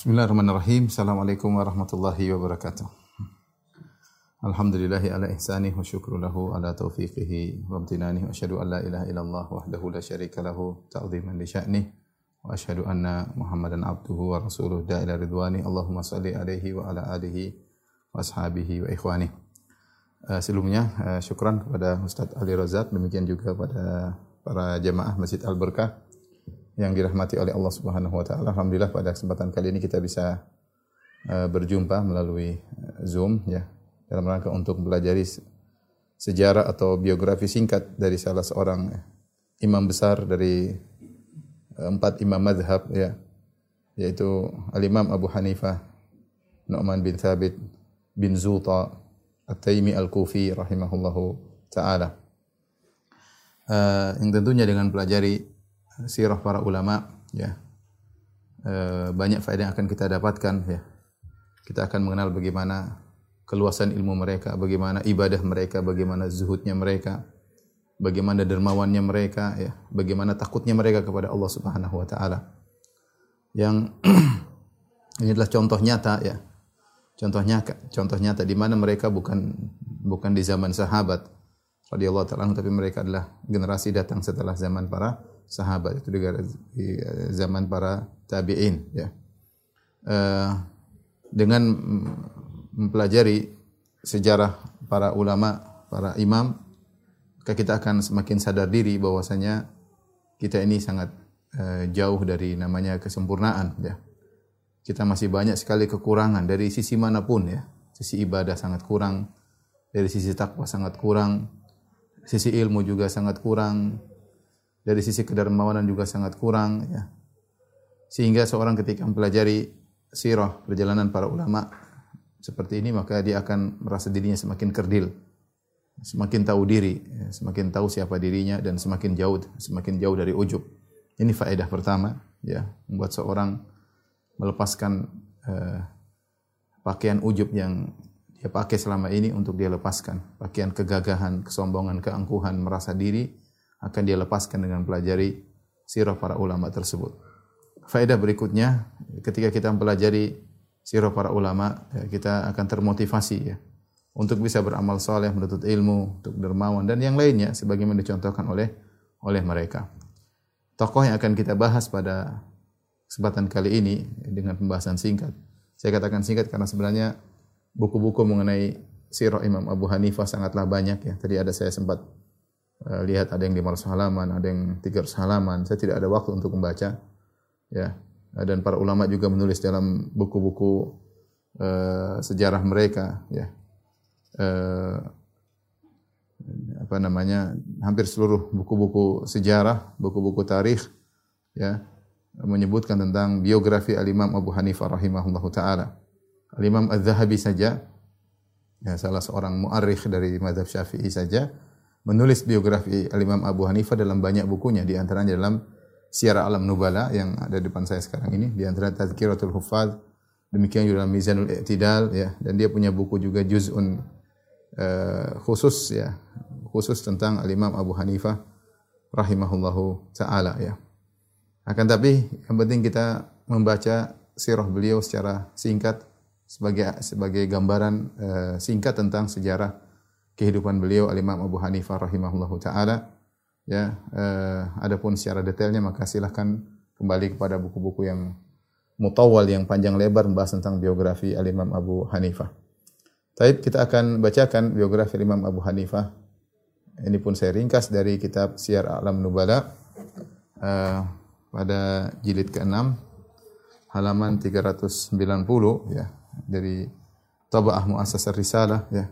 Bismillahirrahmanirrahim. Assalamualaikum warahmatullahi wabarakatuh. Alhamdulillahi ala ihsanih wa syukru lahu ala taufiqihi wa amtinanih wa asyhadu an la ilaha illallah wahdahu la syarika lahu ta'ziman li sya'nih wa asyhadu anna Muhammadan abduhu wa rasuluh da'ila ridwani Allahumma salli alaihi wa ala alihi wa ashabihi wa ikhwani. Uh, sebelumnya uh, syukran kepada Ustaz Ali Razak demikian juga pada para jemaah Masjid Al Berkah yang dirahmati oleh Allah Subhanahu wa taala. Alhamdulillah pada kesempatan kali ini kita bisa uh, berjumpa melalui Zoom ya dalam rangka untuk belajar sejarah atau biografi singkat dari salah seorang imam besar dari empat imam madhab ya yaitu al-Imam Abu Hanifah Nu'man bin Thabit bin Zuta At-Taimi Al-Kufi rahimahullahu taala. Uh, yang tentunya dengan pelajari sirah para ulama ya. E, banyak faedah yang akan kita dapatkan ya. Kita akan mengenal bagaimana keluasan ilmu mereka bagaimana ibadah mereka bagaimana zuhudnya mereka bagaimana dermawannya mereka ya. Bagaimana takutnya mereka kepada Allah Subhanahu wa taala. Yang ini adalah contoh nyata ya. Contohnya contoh nyata di mana mereka bukan bukan di zaman sahabat radhiyallahu taala tapi mereka adalah generasi datang setelah zaman para sahabat itu di zaman para tabi'in ya. Uh, dengan mempelajari sejarah para ulama, para imam, maka kita akan semakin sadar diri bahwasanya kita ini sangat uh, jauh dari namanya kesempurnaan ya. Kita masih banyak sekali kekurangan dari sisi mana pun ya. Sisi ibadah sangat kurang, dari sisi takwa sangat kurang, sisi ilmu juga sangat kurang, dari sisi kedermawanan juga sangat kurang ya. Sehingga seorang ketika mempelajari sirah perjalanan para ulama seperti ini maka dia akan merasa dirinya semakin kerdil, semakin tahu diri, ya, semakin tahu siapa dirinya dan semakin jauh semakin jauh dari ujub. Ini faedah pertama ya, membuat seorang melepaskan uh, pakaian ujub yang dia pakai selama ini untuk dia lepaskan, pakaian kegagahan, kesombongan, keangkuhan, merasa diri akan dia lepaskan dengan pelajari sirah para ulama tersebut. Faedah berikutnya, ketika kita mempelajari sirah para ulama, ya, kita akan termotivasi ya untuk bisa beramal soleh, menuntut ilmu, untuk dermawan dan yang lainnya sebagaimana dicontohkan oleh oleh mereka. Tokoh yang akan kita bahas pada kesempatan kali ini dengan pembahasan singkat. Saya katakan singkat karena sebenarnya buku-buku mengenai sirah Imam Abu Hanifah sangatlah banyak ya. Tadi ada saya sempat lihat ada yang 500 halaman, ada yang 300 halaman. Saya tidak ada waktu untuk membaca. Ya. Dan para ulama juga menulis dalam buku-buku uh, sejarah mereka, ya. Uh, apa namanya? Hampir seluruh buku-buku sejarah, buku-buku tarikh ya, menyebutkan tentang biografi Al-Imam Abu Hanifah rahimahullahu taala. Al-Imam Az-Zahabi saja ya salah seorang muarikh dari mazhab Syafi'i saja menulis biografi Al-Imam Abu Hanifah dalam banyak bukunya di antaranya dalam Syiar Alam Nubala yang ada di depan saya sekarang ini di antara Tazkiratul Huffaz demikian juga dalam Mizanul I'tidal ya dan dia punya buku juga juz'un uh, khusus ya khusus tentang Al-Imam Abu Hanifah rahimahullahu taala ya. Akan tapi yang penting kita membaca sirah beliau secara singkat sebagai sebagai gambaran uh, singkat tentang sejarah kehidupan beliau Al-Imam Abu Hanifah rahimahullahu taala. Ya, eh, adapun secara detailnya maka silahkan kembali kepada buku-buku yang mutawal yang panjang lebar membahas tentang biografi Al-Imam Abu Hanifah. Taib kita akan bacakan biografi Imam Abu Hanifah. Ini pun saya ringkas dari kitab Syiar Alam Nubala uh, pada jilid ke-6 halaman 390 ya dari Taba'ah Muassasah Risalah ya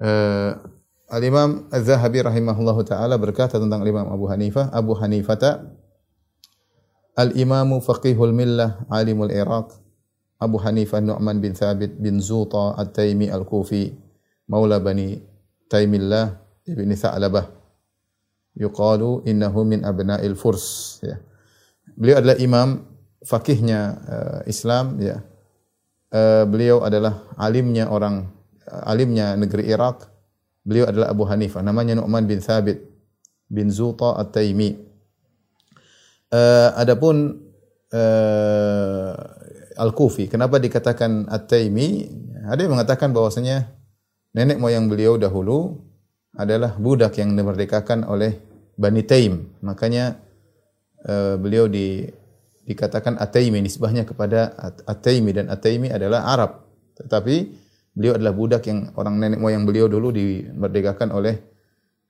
Uh, Al-Imam Az-Zahabi rahimahullahu taala berkata tentang Imam Abu Hanifah, Abu Hanifah Al-Imamu faqihul millah, alimul Iraq. Abu Hanifah Nu'man bin Thabit bin Zuta At-Taimi Al-Kufi, maula Bani Taimillah ibni Tha'labah. Yuqalu innahu min abna'il Furs, ya. Beliau adalah imam fakihnya uh, Islam, ya. Uh, beliau adalah alimnya orang alimnya negeri Irak. Beliau adalah Abu Hanifah. Namanya Nu'man bin Thabit bin Zuta At-Taimi. Uh, adapun uh, Al-Kufi. Kenapa dikatakan At-Taimi? Ada yang mengatakan bahwasanya nenek moyang beliau dahulu adalah budak yang dimerdekakan oleh Bani Taim. Makanya uh, beliau di dikatakan At-Taimi nisbahnya kepada At-Taimi dan At-Taimi adalah Arab. Tetapi beliau adalah budak yang orang nenek moyang beliau dulu dimerdekakan oleh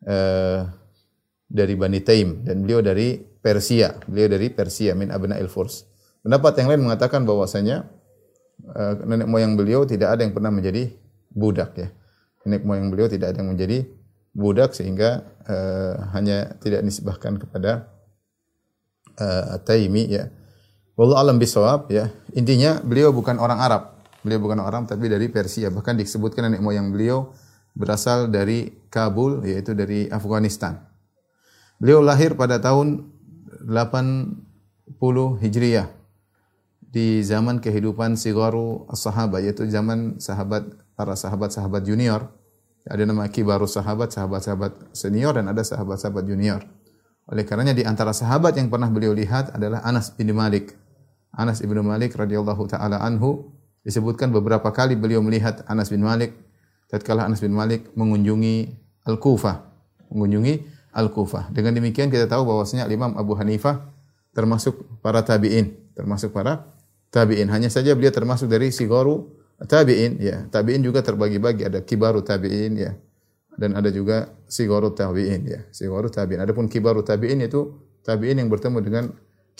uh, dari Bani Taim dan beliau dari Persia. Beliau dari Persia min abna'il Furs. Pendapat yang lain mengatakan bahwasanya uh, nenek moyang beliau tidak ada yang pernah menjadi budak ya. Nenek moyang beliau tidak ada yang menjadi budak sehingga uh, hanya tidak disebahkan kepada uh, Taimi ya. Wallahu alam bisawab ya. Intinya beliau bukan orang Arab. Beliau bukan orang tapi dari Persia. Bahkan disebutkan nenek moyang beliau berasal dari Kabul yaitu dari Afghanistan. Beliau lahir pada tahun 80 Hijriah di zaman kehidupan sigaru sahabat yaitu zaman sahabat para sahabat-sahabat junior. Ada nama kibaru sahabat, sahabat-sahabat senior dan ada sahabat-sahabat junior. Oleh karenanya di antara sahabat yang pernah beliau lihat adalah Anas bin Malik. Anas bin Malik radhiyallahu taala anhu disebutkan beberapa kali beliau melihat Anas bin Malik tatkala Anas bin Malik mengunjungi Al-Kufah, mengunjungi Al-Kufah. Dengan demikian kita tahu bahwasanya Imam Abu Hanifah termasuk para tabi'in, termasuk para tabi'in. Hanya saja beliau termasuk dari sigaru tabi'in ya. Tabi'in juga terbagi-bagi ada kibaru tabi'in ya. Dan ada juga sigaru tabi'in ya. Sigaru tabi'in. Adapun kibaru tabi'in itu tabi'in yang bertemu dengan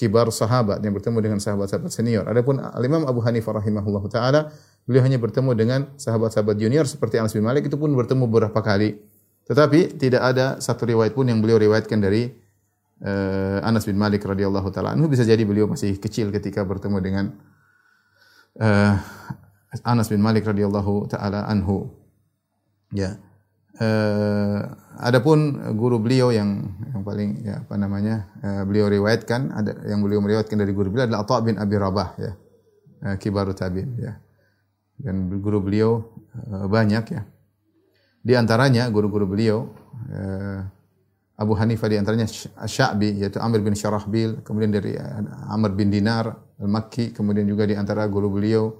kibar sahabat yang bertemu dengan sahabat-sahabat senior. Adapun Imam Abu Hanifah rahimahullah taala beliau hanya bertemu dengan sahabat-sahabat junior seperti Anas bin Malik itu pun bertemu beberapa kali. Tetapi tidak ada satu riwayat pun yang beliau riwayatkan dari uh, Anas bin Malik radhiyallahu taala anhu bisa jadi beliau masih kecil ketika bertemu dengan uh, Anas bin Malik radhiyallahu taala anhu. Ya. Uh, adapun guru beliau yang yang paling ya apa namanya uh, beliau riwayatkan ada yang beliau meriwayatkan dari guru beliau adalah Atha bin Abi Rabah ya. Uh, kibaru tabi'in ya. Dan guru beliau uh, banyak ya. Di antaranya guru-guru beliau Abu Hanifah di antaranya Sya'bi yaitu Amr bin Syarahbil, kemudian dari eh, Amr bin Dinar Al-Makki, kemudian juga di antara guru beliau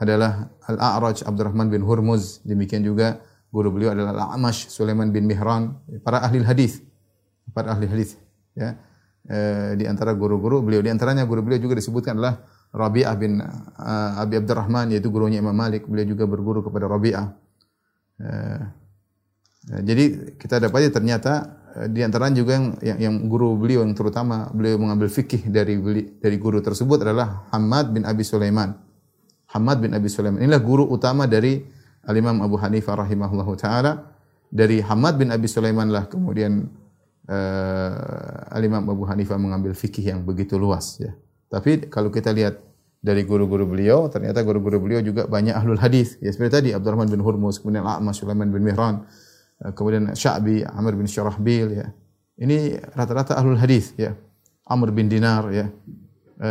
adalah Al-A'raj Abdurrahman bin Hurmuz, demikian juga guru beliau adalah Al-Amash Sulaiman bin Mihran, para ahli hadis. Para ahli hadis ya. E, di antara guru-guru beliau di antaranya guru beliau juga disebutkan adalah Rabi'ah bin uh, Abi Abdurrahman yaitu gurunya Imam Malik, beliau juga berguru kepada Rabi'ah. E, jadi kita dapati ternyata di antara juga yang, yang, yang guru beliau yang terutama beliau mengambil fikih dari dari guru tersebut adalah Hamad bin Abi Sulaiman. Hamad bin Abi Sulaiman. Inilah guru utama dari Al-Imam Abu Hanifah rahimahullahu taala. Dari Hamad bin Abi Sulaiman lah kemudian uh, Al-Imam Abu Hanifah mengambil fikih yang begitu luas ya. Tapi kalau kita lihat dari guru-guru beliau, ternyata guru-guru beliau juga banyak ahlul hadis. Ya seperti tadi Abdurrahman bin Hurmuz, kemudian A'mas Sulaiman bin Mihran, Eh, kemudian Sya'bi, Amr bin Syarahbil ya. Ini rata-rata ahlul hadis ya. Amr bin Dinar ya. E,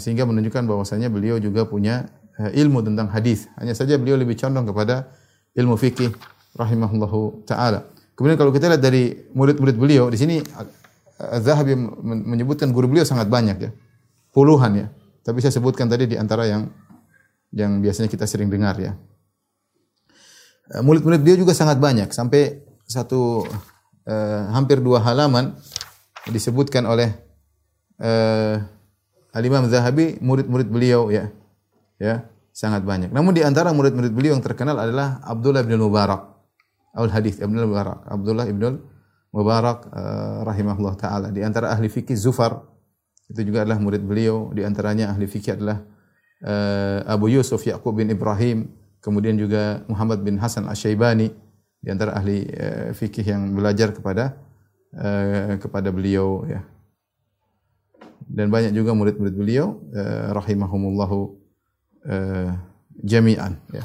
sehingga menunjukkan bahwasanya beliau juga punya ilmu tentang hadis. Hanya saja beliau lebih condong kepada ilmu fikih rahimahullahu taala. Kemudian kalau kita lihat dari murid-murid beliau di sini Zahabi menyebutkan guru beliau sangat banyak ya. Puluhan ya. Tapi saya sebutkan tadi di antara yang yang biasanya kita sering dengar ya. Eh, murid-murid dia juga sangat banyak sampai satu uh, hampir dua halaman disebutkan oleh uh, Al-Imam Zahabi murid-murid beliau ya. Ya, sangat banyak. Namun di antara murid-murid beliau yang terkenal adalah Abdullah bin Mubarak. Al Hadis Abdullah Mubarak. Abdullah bin Mubarak uh, rahimahullah taala. Di antara ahli fikih Zufar itu juga adalah murid beliau. Di antaranya ahli fikih adalah uh, Abu Yusuf Yaqub bin Ibrahim kemudian juga Muhammad bin Hasan Asy-Syaibani di antara ahli uh, fikih yang belajar kepada uh, kepada beliau ya. Dan banyak juga murid-murid beliau uh, rahimahumullahu uh, jami'an ya.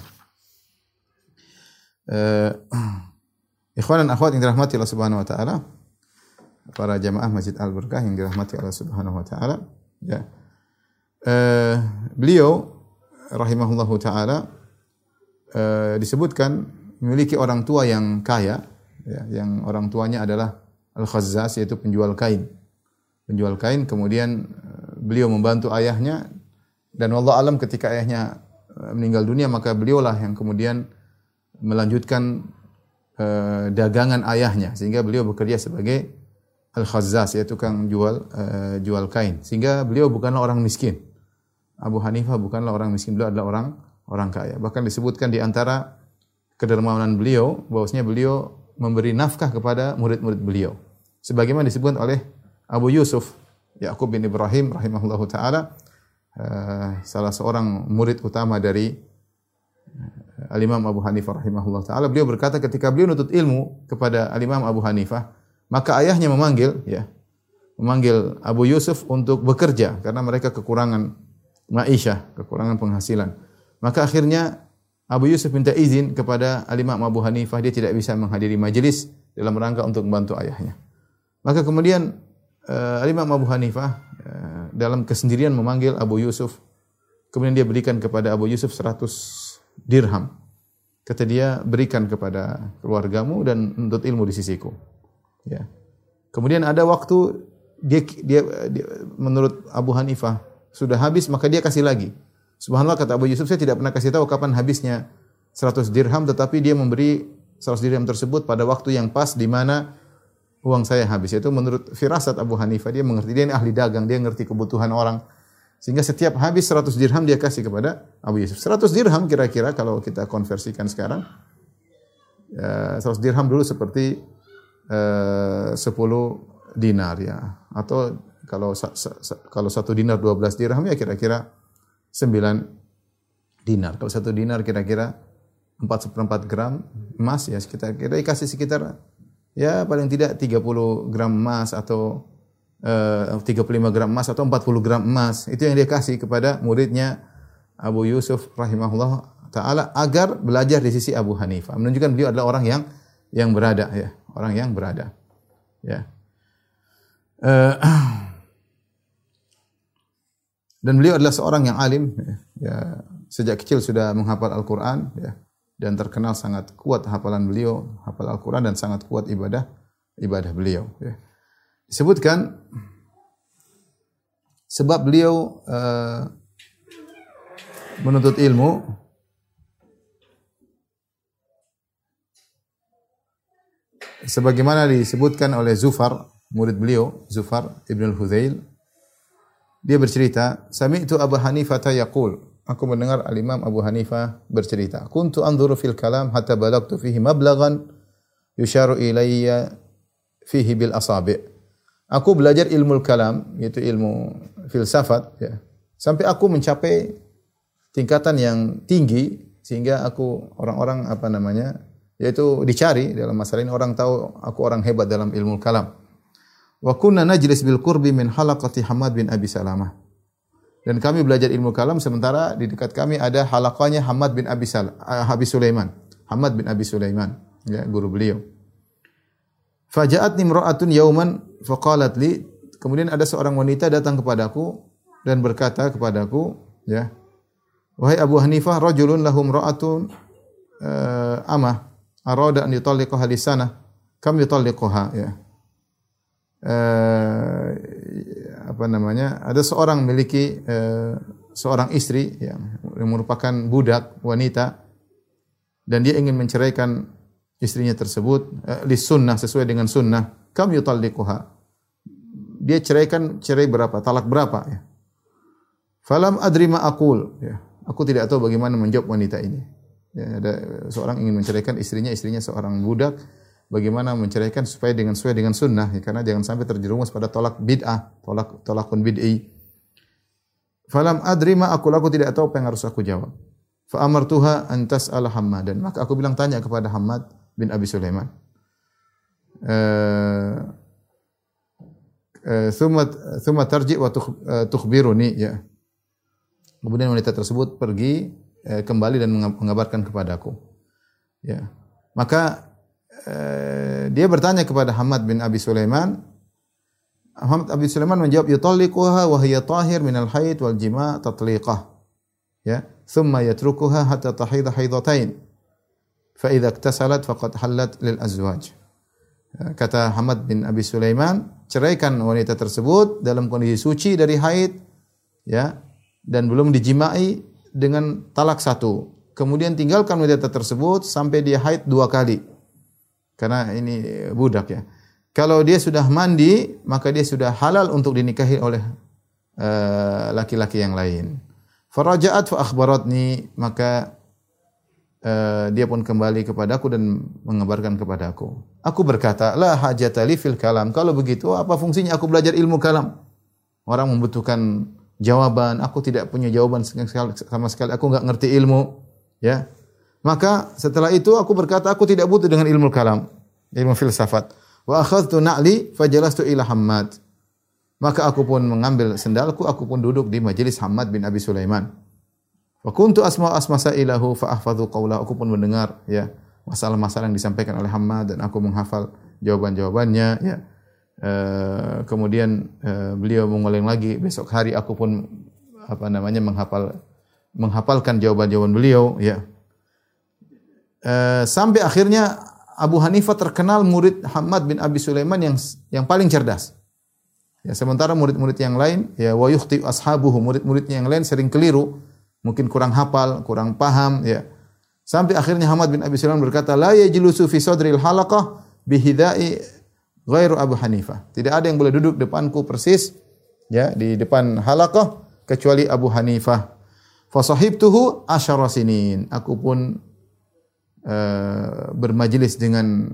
Uh, ikhwan dan akhwat yang dirahmati Allah Subhanahu wa taala, para jamaah Masjid Al Berkah yang dirahmati Allah Subhanahu wa taala, ya. Uh, beliau rahimahullahu taala e, disebutkan memiliki orang tua yang kaya, ya, yang orang tuanya adalah al-khazzas yaitu penjual kain. Penjual kain kemudian beliau membantu ayahnya dan Allah alam ketika ayahnya eh, meninggal dunia maka beliaulah yang kemudian melanjutkan uh, dagangan ayahnya sehingga beliau bekerja sebagai al-khazzas yaitu tukang jual uh, jual kain sehingga beliau bukanlah orang miskin. Abu Hanifah bukanlah orang miskin, beliau adalah orang orang kaya. Bahkan disebutkan di antara kedermawanan beliau bahwasanya beliau memberi nafkah kepada murid-murid beliau. Sebagaimana disebutkan oleh Abu Yusuf Yakub bin Ibrahim rahimahullahu taala uh, salah seorang murid utama dari uh, Al-Imam Abu Hanifah rahimahullah taala beliau berkata ketika beliau nutut ilmu kepada Al-Imam Abu Hanifah maka ayahnya memanggil ya memanggil Abu Yusuf untuk bekerja karena mereka kekurangan ma'isyah, kekurangan penghasilan. Maka akhirnya Abu Yusuf minta izin kepada Al-Imam Abu Hanifah dia tidak bisa menghadiri majelis dalam rangka untuk membantu ayahnya. Maka kemudian uh, Al-Imam Abu Hanifah dalam kesendirian memanggil Abu Yusuf. Kemudian dia berikan kepada Abu Yusuf 100 dirham. Kata dia berikan kepada keluargamu dan untuk ilmu di sisiku. Ya. Kemudian ada waktu dia, dia, dia menurut Abu Hanifah sudah habis maka dia kasih lagi. Subhanallah kata Abu Yusuf, saya tidak pernah kasih tahu kapan habisnya 100 dirham, tetapi dia memberi 100 dirham tersebut pada waktu yang pas di mana uang saya habis. Itu menurut firasat Abu Hanifah, dia mengerti, dia ini ahli dagang, dia mengerti kebutuhan orang. Sehingga setiap habis 100 dirham dia kasih kepada Abu Yusuf. 100 dirham kira-kira kalau kita konversikan sekarang, ya, 100 dirham dulu seperti eh, 10 dinar ya. Atau kalau kalau satu dinar 12 dirham ya kira-kira 9 dinar. Kalau satu dinar kira-kira 4 seperempat gram emas ya kita dikasih sekitar ya paling tidak 30 gram emas atau eh, uh, 35 gram emas atau 40 gram emas. Itu yang dia kasih kepada muridnya Abu Yusuf rahimahullah taala agar belajar di sisi Abu Hanifah. Menunjukkan beliau adalah orang yang yang berada ya, orang yang berada. Ya. Uh, Dan beliau adalah seorang yang alim, ya, ya sejak kecil sudah menghafal Al-Quran, ya, dan terkenal sangat kuat hafalan beliau, hafal Al-Quran dan sangat kuat ibadah ibadah beliau. Ya. Disebutkan sebab beliau uh, menuntut ilmu sebagaimana disebutkan oleh Zufar, murid beliau, Zufar Ibn al-Hudzail dia bercerita, sami'tu Abu Hanifah yaqul. Aku mendengar Al-Imam Abu Hanifah bercerita, "Kuntu anzuru fil kalam hatta balagtu fihi mablaghan yusharu ilayya fihi bil asabi'." Aku belajar ilmu kalam, yaitu ilmu filsafat ya. Sampai aku mencapai tingkatan yang tinggi sehingga aku orang-orang apa namanya? yaitu dicari dalam masalah ini orang tahu aku orang hebat dalam ilmu kalam. Wa kunna najlis bil qurbi min halaqati Hamad bin Abi Salamah. Dan kami belajar ilmu kalam sementara di dekat kami ada halaqahnya Hamad bin Abi Sal uh, Abi Sulaiman. Hamad bin Abi Sulaiman, ya, guru beliau. Faja'atni imra'atun yauman faqalat li kemudian ada seorang wanita datang kepadaku dan berkata kepadaku, ya. Wahai Abu Hanifah, rajulun lahum ra'atun uh, amah arada an yutalliqaha lisana kam yutalliquha ya eh, apa namanya ada seorang memiliki eh, seorang istri yang merupakan budak wanita dan dia ingin menceraikan istrinya tersebut eh, li sunnah sesuai dengan sunnah. Kam yutalliquha? Dia ceraikan cerai berapa talak berapa ya? Falam adri ma aqul ya. Aku tidak tahu bagaimana menjawab wanita ini. Ya, ada seorang ingin menceraikan istrinya istrinya seorang budak bagaimana menceraikan supaya dengan sesuai dengan sunnah ya, karena jangan sampai terjerumus pada tolak bid'ah, tolak tolakun bid'i. Falam adri ma aku aku tidak tahu apa yang harus aku jawab. Fa amartuha an tas'ala Hammadan. Maka aku bilang tanya kepada Hammad bin Abi Sulaiman. Eh uh, thumma thumma tarji wa eh, tukhbiruni ya. Kemudian wanita tersebut pergi eh, kembali dan mengabarkan kepadaku. Ya. Maka Eh, dia bertanya kepada Hamad bin Abi Sulaiman. Hamad Abi Sulaiman menjawab, "Yutalliquha wa hiya tahir min al-haid wal jima' tatliqah." Ya, thumma yatrukuha hatta tahid haidatain. Fa idza iktasalat faqad halat lil azwaj. Ya, kata Hamad bin Abi Sulaiman, ceraikan wanita tersebut dalam kondisi suci dari haid ya dan belum dijimai dengan talak satu. Kemudian tinggalkan wanita tersebut sampai dia haid dua kali. Karena ini budak ya. Kalau dia sudah mandi, maka dia sudah halal untuk dinikahi oleh eh, laki-laki uh, yang lain. Faraja'at fa akhbaratni, maka uh, dia pun kembali kepadaku dan mengabarkan kepadaku. Aku berkata, la hajata li fil kalam. Kalau begitu, apa fungsinya aku belajar ilmu kalam? Orang membutuhkan jawaban, aku tidak punya jawaban sama sekali, aku enggak ngerti ilmu, ya. Maka setelah itu aku berkata, aku tidak butuh dengan ilmu kalam, ilmu filsafat. Wa akhadtu na'li fajalastu ila Hammad. Maka aku pun mengambil sendalku, aku pun duduk di majelis Hammad bin Abi Sulaiman. Wa kuntu asma asma sa'ilahu fa ahfadhu qawla. Aku pun mendengar ya masalah-masalah yang disampaikan oleh Hammad dan aku menghafal jawaban-jawabannya ya. Uh, kemudian uh, beliau mengulang lagi besok hari aku pun apa namanya menghafal menghafalkan jawaban-jawaban beliau ya. Uh, sampai akhirnya Abu Hanifah terkenal murid Hamad bin Abi Sulaiman yang yang paling cerdas. Ya, sementara murid-murid yang lain ya wa yukhti ashabuhu murid-muridnya yang lain sering keliru, mungkin kurang hafal, kurang paham ya. Sampai akhirnya Hamad bin Abi Sulaiman berkata, "La yajlusu fi sadril halaqah bihidai ghairu Abu Hanifah." Tidak ada yang boleh duduk depanku persis ya di depan halaqah kecuali Abu Hanifah. Fa sahibtuhu asyara sinin. Aku pun uh, bermajlis dengan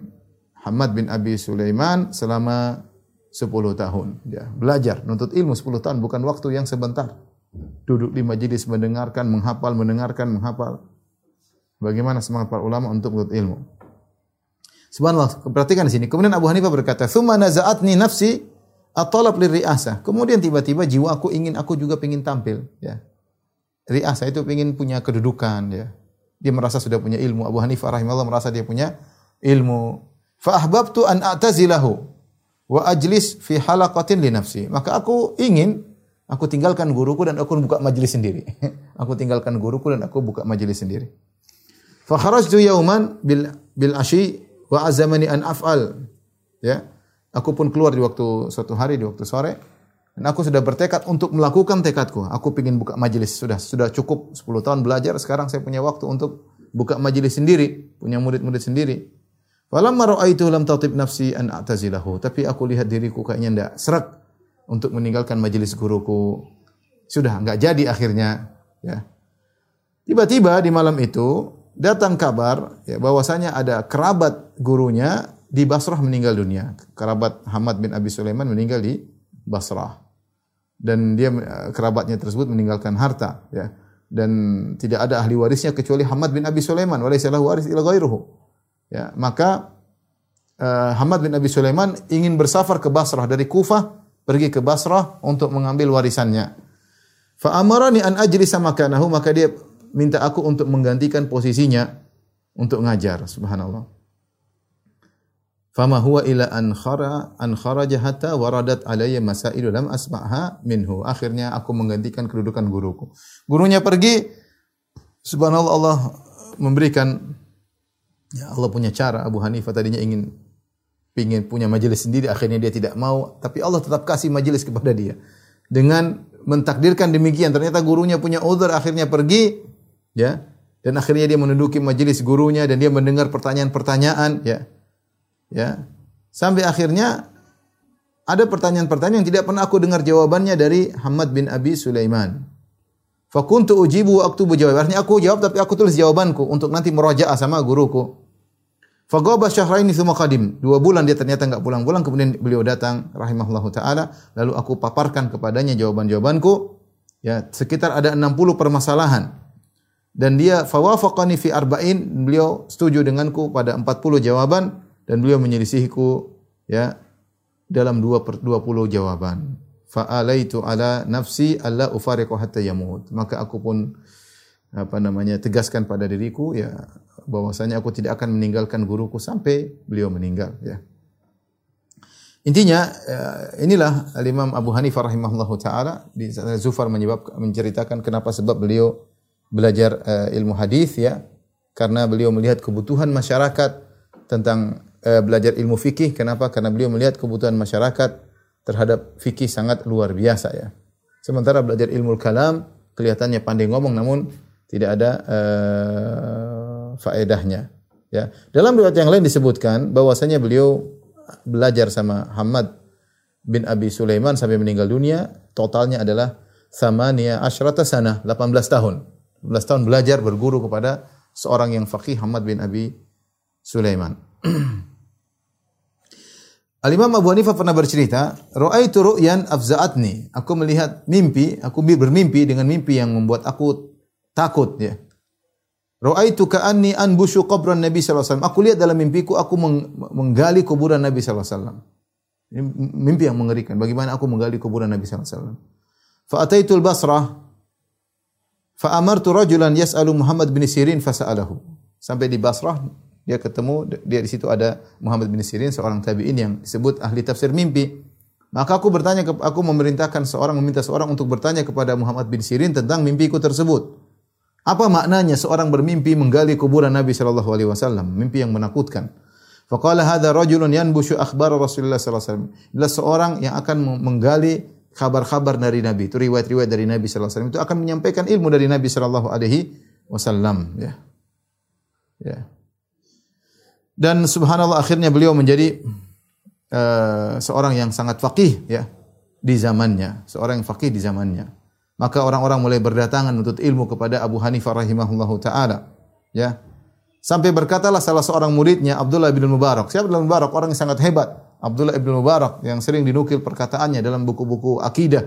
Hamad bin Abi Sulaiman selama 10 tahun. Ya, belajar, nuntut ilmu 10 tahun bukan waktu yang sebentar. Duduk di majelis mendengarkan, menghafal, mendengarkan, menghafal. Bagaimana semangat para ulama untuk menuntut ilmu. Subhanallah, perhatikan di sini. Kemudian Abu Hanifah berkata, "Tsumma naza'atni nafsi at-talab liriasah." Kemudian tiba-tiba jiwa aku ingin aku juga ingin tampil, ya. Riasah itu ingin punya kedudukan, ya dia merasa sudah punya ilmu. Abu Hanifah rahimahullah merasa dia punya ilmu. Fa ahbabtu an a'tazilahu wa ajlis fi halaqatin li nafsi. Maka aku ingin aku tinggalkan guruku dan aku buka majelis sendiri. aku tinggalkan guruku dan aku buka majelis sendiri. Fa kharajtu yauman bil bil ashi wa azamani an af'al. Ya. Aku pun keluar di waktu suatu hari di waktu sore dan aku sudah bertekad untuk melakukan tekadku. Aku ingin buka majelis. Sudah sudah cukup 10 tahun belajar. Sekarang saya punya waktu untuk buka majelis sendiri. Punya murid-murid sendiri. Falamma ra'aitu lam tatib nafsi an a'tazilahu. Tapi aku lihat diriku kayaknya tidak serak untuk meninggalkan majelis guruku. Sudah enggak jadi akhirnya. Ya. Tiba-tiba di malam itu datang kabar ya, bahwasanya ada kerabat gurunya di Basrah meninggal dunia. Kerabat Hamad bin Abi Sulaiman meninggal di Basrah dan dia eh, kerabatnya tersebut meninggalkan harta ya. Dan tidak ada ahli warisnya kecuali Hamad bin Abi Sulaiman walaysa waris illa ghairuhu ya. Maka uh, Hamad bin Abi Sulaiman ingin bersafar ke Basrah dari Kufah pergi ke Basrah untuk mengambil warisannya. Fa amarani an ajlisa makanahu maka dia minta aku untuk menggantikan posisinya untuk ngajar subhanallah Fama huwa ila an khara an kharaja hatta waradat alayya masailu lam asma'ha minhu. Akhirnya aku menggantikan kedudukan guruku. Gurunya pergi, subhanallah Allah memberikan ya Allah punya cara. Abu Hanifah tadinya ingin ingin punya majelis sendiri, akhirnya dia tidak mau, tapi Allah tetap kasih majelis kepada dia. Dengan mentakdirkan demikian, ternyata gurunya punya uzur, akhirnya pergi, ya. Dan akhirnya dia menduduki majelis gurunya dan dia mendengar pertanyaan-pertanyaan, ya Ya. Sampai akhirnya ada pertanyaan-pertanyaan yang tidak pernah aku dengar jawabannya dari Hamad bin Abi Sulaiman. Fakuntu ujibu waktu berjawab. Artinya aku jawab tapi aku tulis jawabanku untuk nanti merajaah sama guruku. Fagaba syahraini thumma qadim. Dua bulan dia ternyata enggak pulang-pulang kemudian beliau datang rahimahullahu taala lalu aku paparkan kepadanya jawaban-jawabanku. Ya, sekitar ada 60 permasalahan. Dan dia fawafaqani fi arba'in, beliau setuju denganku pada 40 jawaban dan beliau menyelisihiku ya dalam dua per, 20 jawaban. Fa'alaitu ala nafsi alla ufariqu hatta yamut. Maka aku pun apa namanya tegaskan pada diriku ya bahwasanya aku tidak akan meninggalkan guruku sampai beliau meninggal ya. Intinya ya, inilah Imam Abu Hanifah rahimahullahu taala di Zufar menyebab menceritakan kenapa sebab beliau belajar uh, ilmu hadis ya karena beliau melihat kebutuhan masyarakat tentang uh, belajar ilmu fikih. Kenapa? Karena beliau melihat kebutuhan masyarakat terhadap fikih sangat luar biasa ya. Sementara belajar ilmu kalam kelihatannya pandai ngomong namun tidak ada uh, faedahnya. Ya. Dalam riwayat yang lain disebutkan bahwasanya beliau belajar sama Hamad bin Abi Sulaiman sampai meninggal dunia, totalnya adalah samania asyrata sana, 18 tahun. 18 tahun belajar berguru kepada seorang yang faqih Hamad bin Abi Sulaiman. Al-Imam Abu Hanifah pernah bercerita, "Ra'aitu ru'yan afza'atni." Aku melihat mimpi, aku bermimpi dengan mimpi yang membuat aku takut ya. Ra'aitu ka'anni anbushu qabran Nabi sallallahu alaihi wasallam. Aku lihat dalam mimpiku aku menggali kuburan Nabi sallallahu alaihi wasallam. Ini mimpi yang mengerikan. Bagaimana aku menggali kuburan Nabi sallallahu alaihi wasallam. Fa ataitu al-Basrah fa amartu rajulan yas'alu Muhammad bin Sirin fasa'alahu. Sampai di Basrah, dia ketemu dia di situ ada Muhammad bin Sirin seorang tabi'in yang disebut ahli tafsir mimpi. Maka aku bertanya aku memerintahkan seorang meminta seorang untuk bertanya kepada Muhammad bin Sirin tentang mimpiku tersebut. Apa maknanya seorang bermimpi menggali kuburan Nabi sallallahu alaihi wasallam, mimpi yang menakutkan. Faqala hadza rajulun yanbushu akhbar Rasulullah sallallahu alaihi wasallam. Seorang yang akan menggali kabar-kabar dari Nabi. Itu riwayat-riwayat dari Nabi sallallahu alaihi wasallam. Itu akan menyampaikan ilmu dari Nabi sallallahu alaihi wasallam, ya. Ya. Dan subhanallah akhirnya beliau menjadi uh, seorang yang sangat faqih ya di zamannya, seorang yang faqih di zamannya. Maka orang-orang mulai berdatangan untuk ilmu kepada Abu Hanifah rahimahullahu taala, ya. Sampai berkatalah salah seorang muridnya Abdullah bin Mubarak. Siapa Abdullah bin Mubarak? Orang yang sangat hebat. Abdullah bin Mubarak yang sering dinukil perkataannya dalam buku-buku akidah.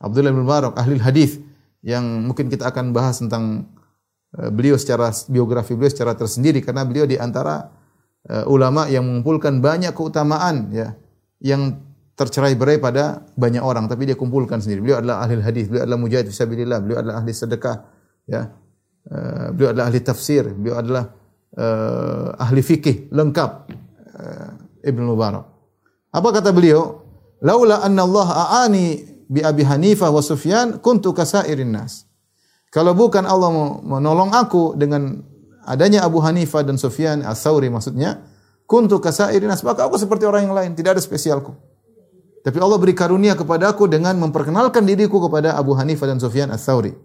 Abdullah bin Mubarak ahli hadis yang mungkin kita akan bahas tentang eh, beliau secara biografi beliau secara tersendiri karena beliau di antara uh, ulama yang mengumpulkan banyak keutamaan ya yang tercerai-berai pada banyak orang tapi dia kumpulkan sendiri. Beliau adalah ahli hadis, beliau adalah mujahid fisabilillah, beliau adalah ahli sedekah ya. Uh, beliau adalah ahli tafsir, beliau adalah uh, ahli fikih lengkap uh, Ibnu Mubarak. Apa kata beliau? Laula anna Allah a'ani bi Abi Hanifah wa Sufyan kuntu kasairin nas. Kalau bukan Allah menolong aku dengan adanya Abu Hanifah dan Sufyan As-Sauri maksudnya, kuntu kasairin maka aku seperti orang yang lain, tidak ada spesialku. Tapi Allah beri karunia kepadaku dengan memperkenalkan diriku kepada Abu Hanifah dan Sufyan As-Sauri.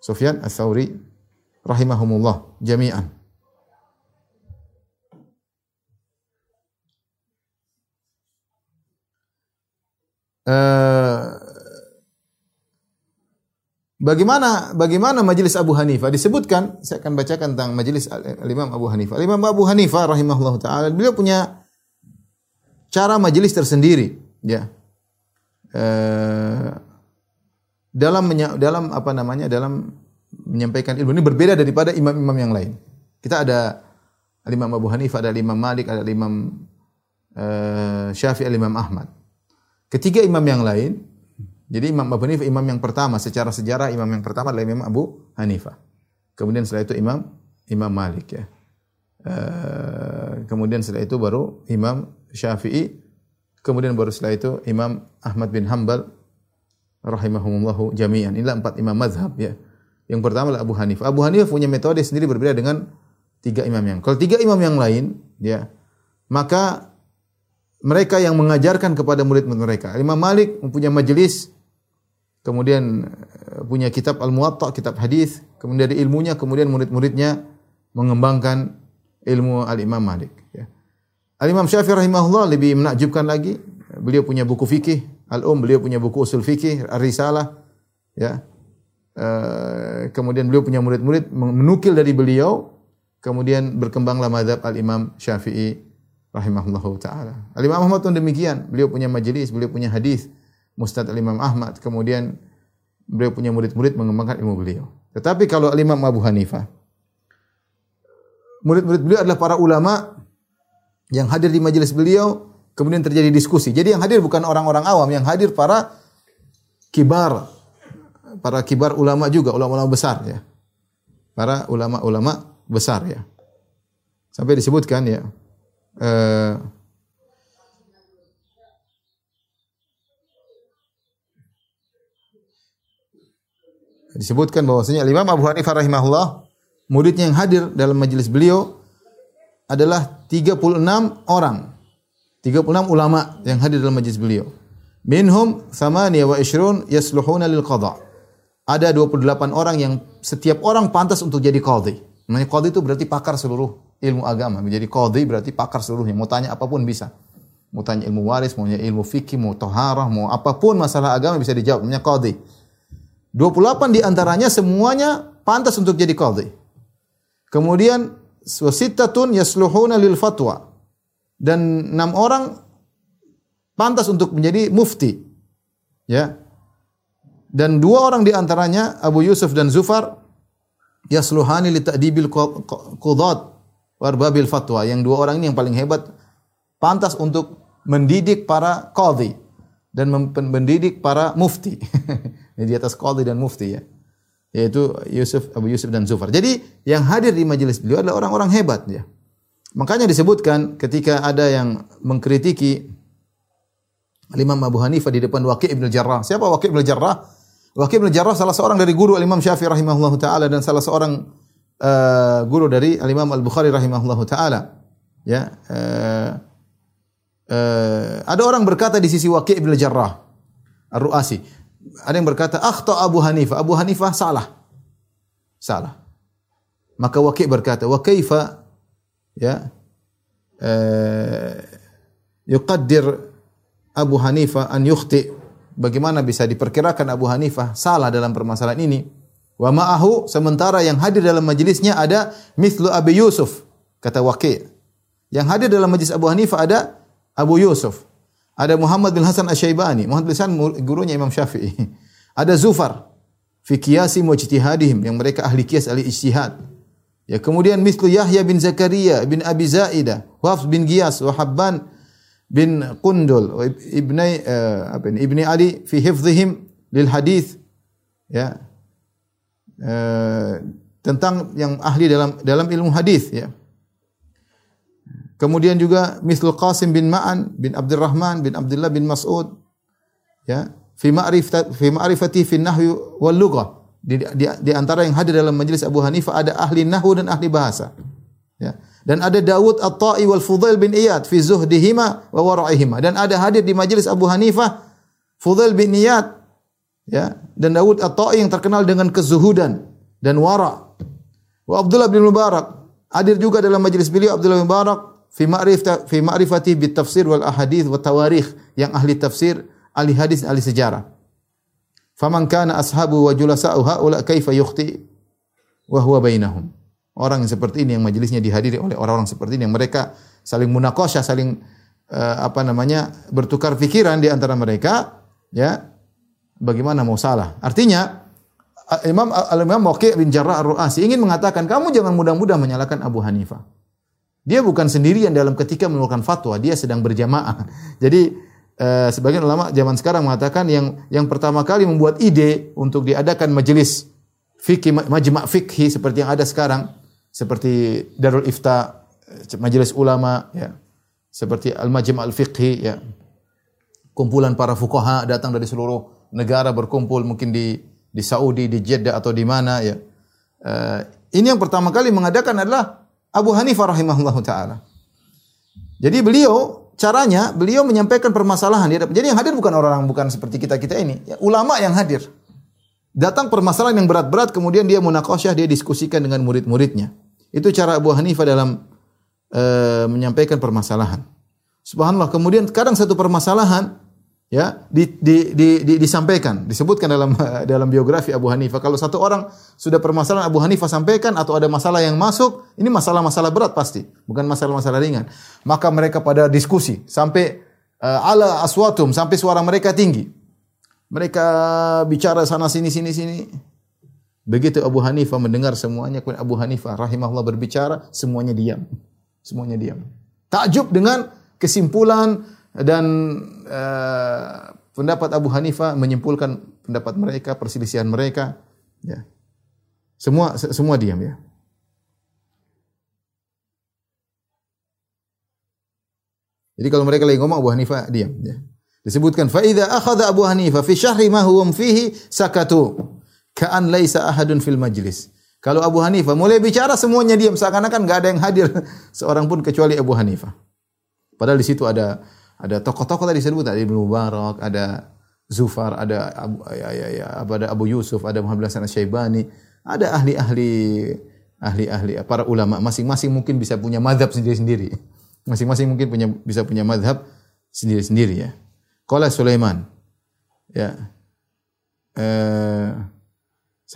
Sufyan As-Sauri rahimahumullah jami'an. Uh, Bagaimana bagaimana majelis Abu Hanifah disebutkan saya akan bacakan tentang majelis Imam Abu Hanifah. Imam Abu Hanifah rahimahullah taala beliau punya cara majelis tersendiri ya. E, dalam dalam apa namanya dalam menyampaikan ilmu ini berbeda daripada imam-imam yang lain. Kita ada Imam Abu Hanifah, ada Imam Malik, ada Imam e, Syafi'i, ada Imam Ahmad. Ketiga imam yang lain jadi Imam Abu Hanifah imam yang pertama secara sejarah imam yang pertama adalah Imam Abu Hanifah. Kemudian setelah itu Imam Imam Malik ya. Uh, kemudian setelah itu baru Imam Syafi'i. Kemudian baru setelah itu Imam Ahmad bin Hambal rahimahumullahu jami'an. Inilah empat imam mazhab ya. Yang pertama adalah Abu Hanifah. Abu Hanifah punya metode sendiri berbeda dengan tiga imam yang. Kalau tiga imam yang lain ya, maka mereka yang mengajarkan kepada murid-murid mereka. Imam Malik mempunyai majelis kemudian eh, punya kitab Al-Muwatta, kitab hadis, kemudian dari ilmunya, kemudian murid-muridnya mengembangkan ilmu Al-Imam Malik. Ya. Al-Imam Syafi'i rahimahullah lebih menakjubkan lagi. Beliau punya buku fikih, Al-Um, beliau punya buku usul fikih, Ar-Risalah. Ya. Uh, kemudian beliau punya murid-murid menukil dari beliau, kemudian berkembanglah madhab Al-Imam Syafi'i rahimahullah ta'ala. Al-Imam Ahmad pun demikian. Beliau punya majelis, beliau punya hadis, Mustad Imam Ahmad, kemudian beliau punya murid-murid mengembangkan ilmu beliau. Tetapi kalau Imam Abu Hanifah, murid-murid beliau adalah para ulama yang hadir di majelis beliau, kemudian terjadi diskusi. Jadi yang hadir bukan orang-orang awam, yang hadir para kibar, para kibar ulama juga, ulama-ulama besar ya. Para ulama-ulama besar ya. Sampai disebutkan ya, eh, disebutkan bahwasanya Imam Abu Hanifah rahimahullah muridnya yang hadir dalam majelis beliau adalah 36 orang. 36 ulama yang hadir dalam majelis beliau. Minhum thamaniya wa ishrun yasluhuna lil qadha. Ada 28 orang yang setiap orang pantas untuk jadi qadhi. Namanya qadhi itu berarti pakar seluruh ilmu agama. Menjadi qadhi berarti pakar seluruhnya. Mau tanya apa pun bisa. Mau tanya ilmu waris, mau tanya ilmu fikih, mau toharah, mau apa pun masalah agama bisa dijawab. Namanya qadhi. 28 di antaranya semuanya pantas untuk jadi qadhi. Kemudian wasittatun yasluhuna lil fatwa. Dan enam orang pantas untuk menjadi mufti. Ya. Dan dua orang di antaranya Abu Yusuf dan Zufar yasluhani li ta'dibil qudat warbabil fatwa. Yang dua orang ini yang paling hebat pantas untuk mendidik para qadhi dan mendidik para mufti. di atas qadhi dan mufti ya. Yaitu Yusuf Abu Yusuf dan Zufar. Jadi yang hadir di majelis beliau adalah orang-orang hebat ya. Makanya disebutkan ketika ada yang mengkritiki Imam Abu Hanifah di depan Waqi' bin Jarrah. Siapa Waqi' bin Jarrah? Waqi' bin Jarrah salah seorang dari guru Imam Syafi'i rahimahullah taala dan salah seorang uh, guru dari Imam Al-Bukhari rahimahullah taala. Ya, uh, uh, ada orang berkata di sisi Waqi' bin Jarrah Ar-Ru'asi. Ada yang berkata, "Akhta Abu Hanifah." Abu Hanifah salah. Salah. Maka Waqi' berkata, "Wa kaifa ya uh, yuqaddir Abu Hanifah an yukhti. Bagaimana bisa diperkirakan Abu Hanifah salah dalam permasalahan ini? Wa ma'ahu sementara yang hadir dalam majelisnya ada mithlu Abi Yusuf kata Waqi'. Yang hadir dalam majlis Abu Hanifah ada Abu Yusuf. Ada Muhammad bin Hasan Asy-Syaibani. Muhammad bin Hasan gurunya Imam Syafi'i. Ada Zufar fi qiyasi mujtihadihim yang mereka ahli qiyas ahli ijtihad. Ya, kemudian mislu Yahya bin Zakaria bin Abi Zaidah, Wafs bin Giyas, wa Habban bin Qundul ibni uh, apa ini ibni Ali fi hifdzihim lil hadis ya uh, tentang yang ahli dalam dalam ilmu hadis ya kemudian juga mislu Qasim bin Ma'an bin Abdurrahman bin Abdullah bin Mas'ud ya fi ma'rifati fi ma'rifati fi nahwi wal lughah di, di, di antara yang hadir dalam majelis Abu Hanifah ada ahli nahwu dan ahli bahasa ya dan ada Dawud At-Ta'i wal Fudail bin Iyad fi zuhdihima wa wara'ihima. Dan ada hadir di majelis Abu Hanifah Fudail bin Iyad ya dan Dawud At-Ta'i yang terkenal dengan kezuhudan dan wara. Wa Abdullah bin Mubarak hadir juga dalam majelis beliau Abdullah bin Mubarak fi ma'rifati fi ma'rifati bit tafsir wal ahadith wa tawarikh yang ahli tafsir, ahli hadis, ahli sejarah. Faman kana ashabu wa julasa'u haula kaifa yukhti wa huwa bainahum. Orang yang seperti ini yang majelisnya dihadiri oleh orang-orang seperti ini yang mereka saling munakosha, saling uh, apa namanya bertukar pikiran di antara mereka, ya bagaimana mau salah? Artinya Imam Al-Imam Waqi' bin Jarrah Ar-Ru'asi ingin mengatakan kamu jangan mudah-mudah menyalahkan Abu Hanifah. Dia bukan sendirian dalam ketika mengeluarkan fatwa, dia sedang berjamaah. Jadi uh, sebagian ulama zaman sekarang mengatakan yang yang pertama kali membuat ide untuk diadakan majelis fikih majma' fikhi seperti yang ada sekarang seperti Darul Ifta, Majelis Ulama, ya. seperti Al-Majma' Al-Fiqhi, ya. kumpulan para fuqaha datang dari seluruh negara berkumpul mungkin di di Saudi, di Jeddah atau di mana ya. Uh, ini yang pertama kali mengadakan adalah Abu Hanifah rahimahullah taala. Jadi beliau caranya beliau menyampaikan permasalahan. Jadi yang hadir bukan orang bukan seperti kita kita ini, ya, ulama yang hadir. Datang permasalahan yang berat-berat kemudian dia munakosyah, dia diskusikan dengan murid-muridnya. Itu cara Abu Hanifah dalam uh, menyampaikan permasalahan. Subhanallah. Kemudian kadang satu permasalahan ya di, di, di, di, disampaikan, disebutkan dalam dalam biografi Abu Hanifah. Kalau satu orang sudah permasalahan Abu Hanifah sampaikan atau ada masalah yang masuk, ini masalah-masalah berat pasti, bukan masalah-masalah ringan. Maka mereka pada diskusi sampai uh, ala aswatum sampai suara mereka tinggi. Mereka bicara sana sini sini sini. Begitu Abu Hanifah mendengar semuanya, kemudian Abu Hanifah rahimahullah berbicara, semuanya diam. Semuanya diam. Takjub dengan kesimpulan dan uh, pendapat Abu Hanifah menyimpulkan pendapat mereka, perselisihan mereka. Ya. Semua semua diam ya. Jadi kalau mereka lagi ngomong Abu Hanifah diam ya. Disebutkan fa idza akhadha Abu Hanifah fi syahri ma huwa fihi sakatu ka'an laisa ahadun fil majlis. Kalau Abu Hanifah mulai bicara semuanya diam seakan-akan enggak ada yang hadir seorang pun kecuali Abu Hanifah. Padahal di situ ada Ada tokoh-tokoh tadi disebut ada Ibnu Mubarak, ada Zufar, ada Abu, ya, ya, ya, ada Abu Yusuf, ada Muhammad Hasan Syaibani, ada ahli-ahli ahli-ahli para ulama masing-masing mungkin bisa punya madhab sendiri-sendiri. Masing-masing mungkin punya bisa punya madhab sendiri-sendiri ya. Qala Sulaiman. Ya. Eh,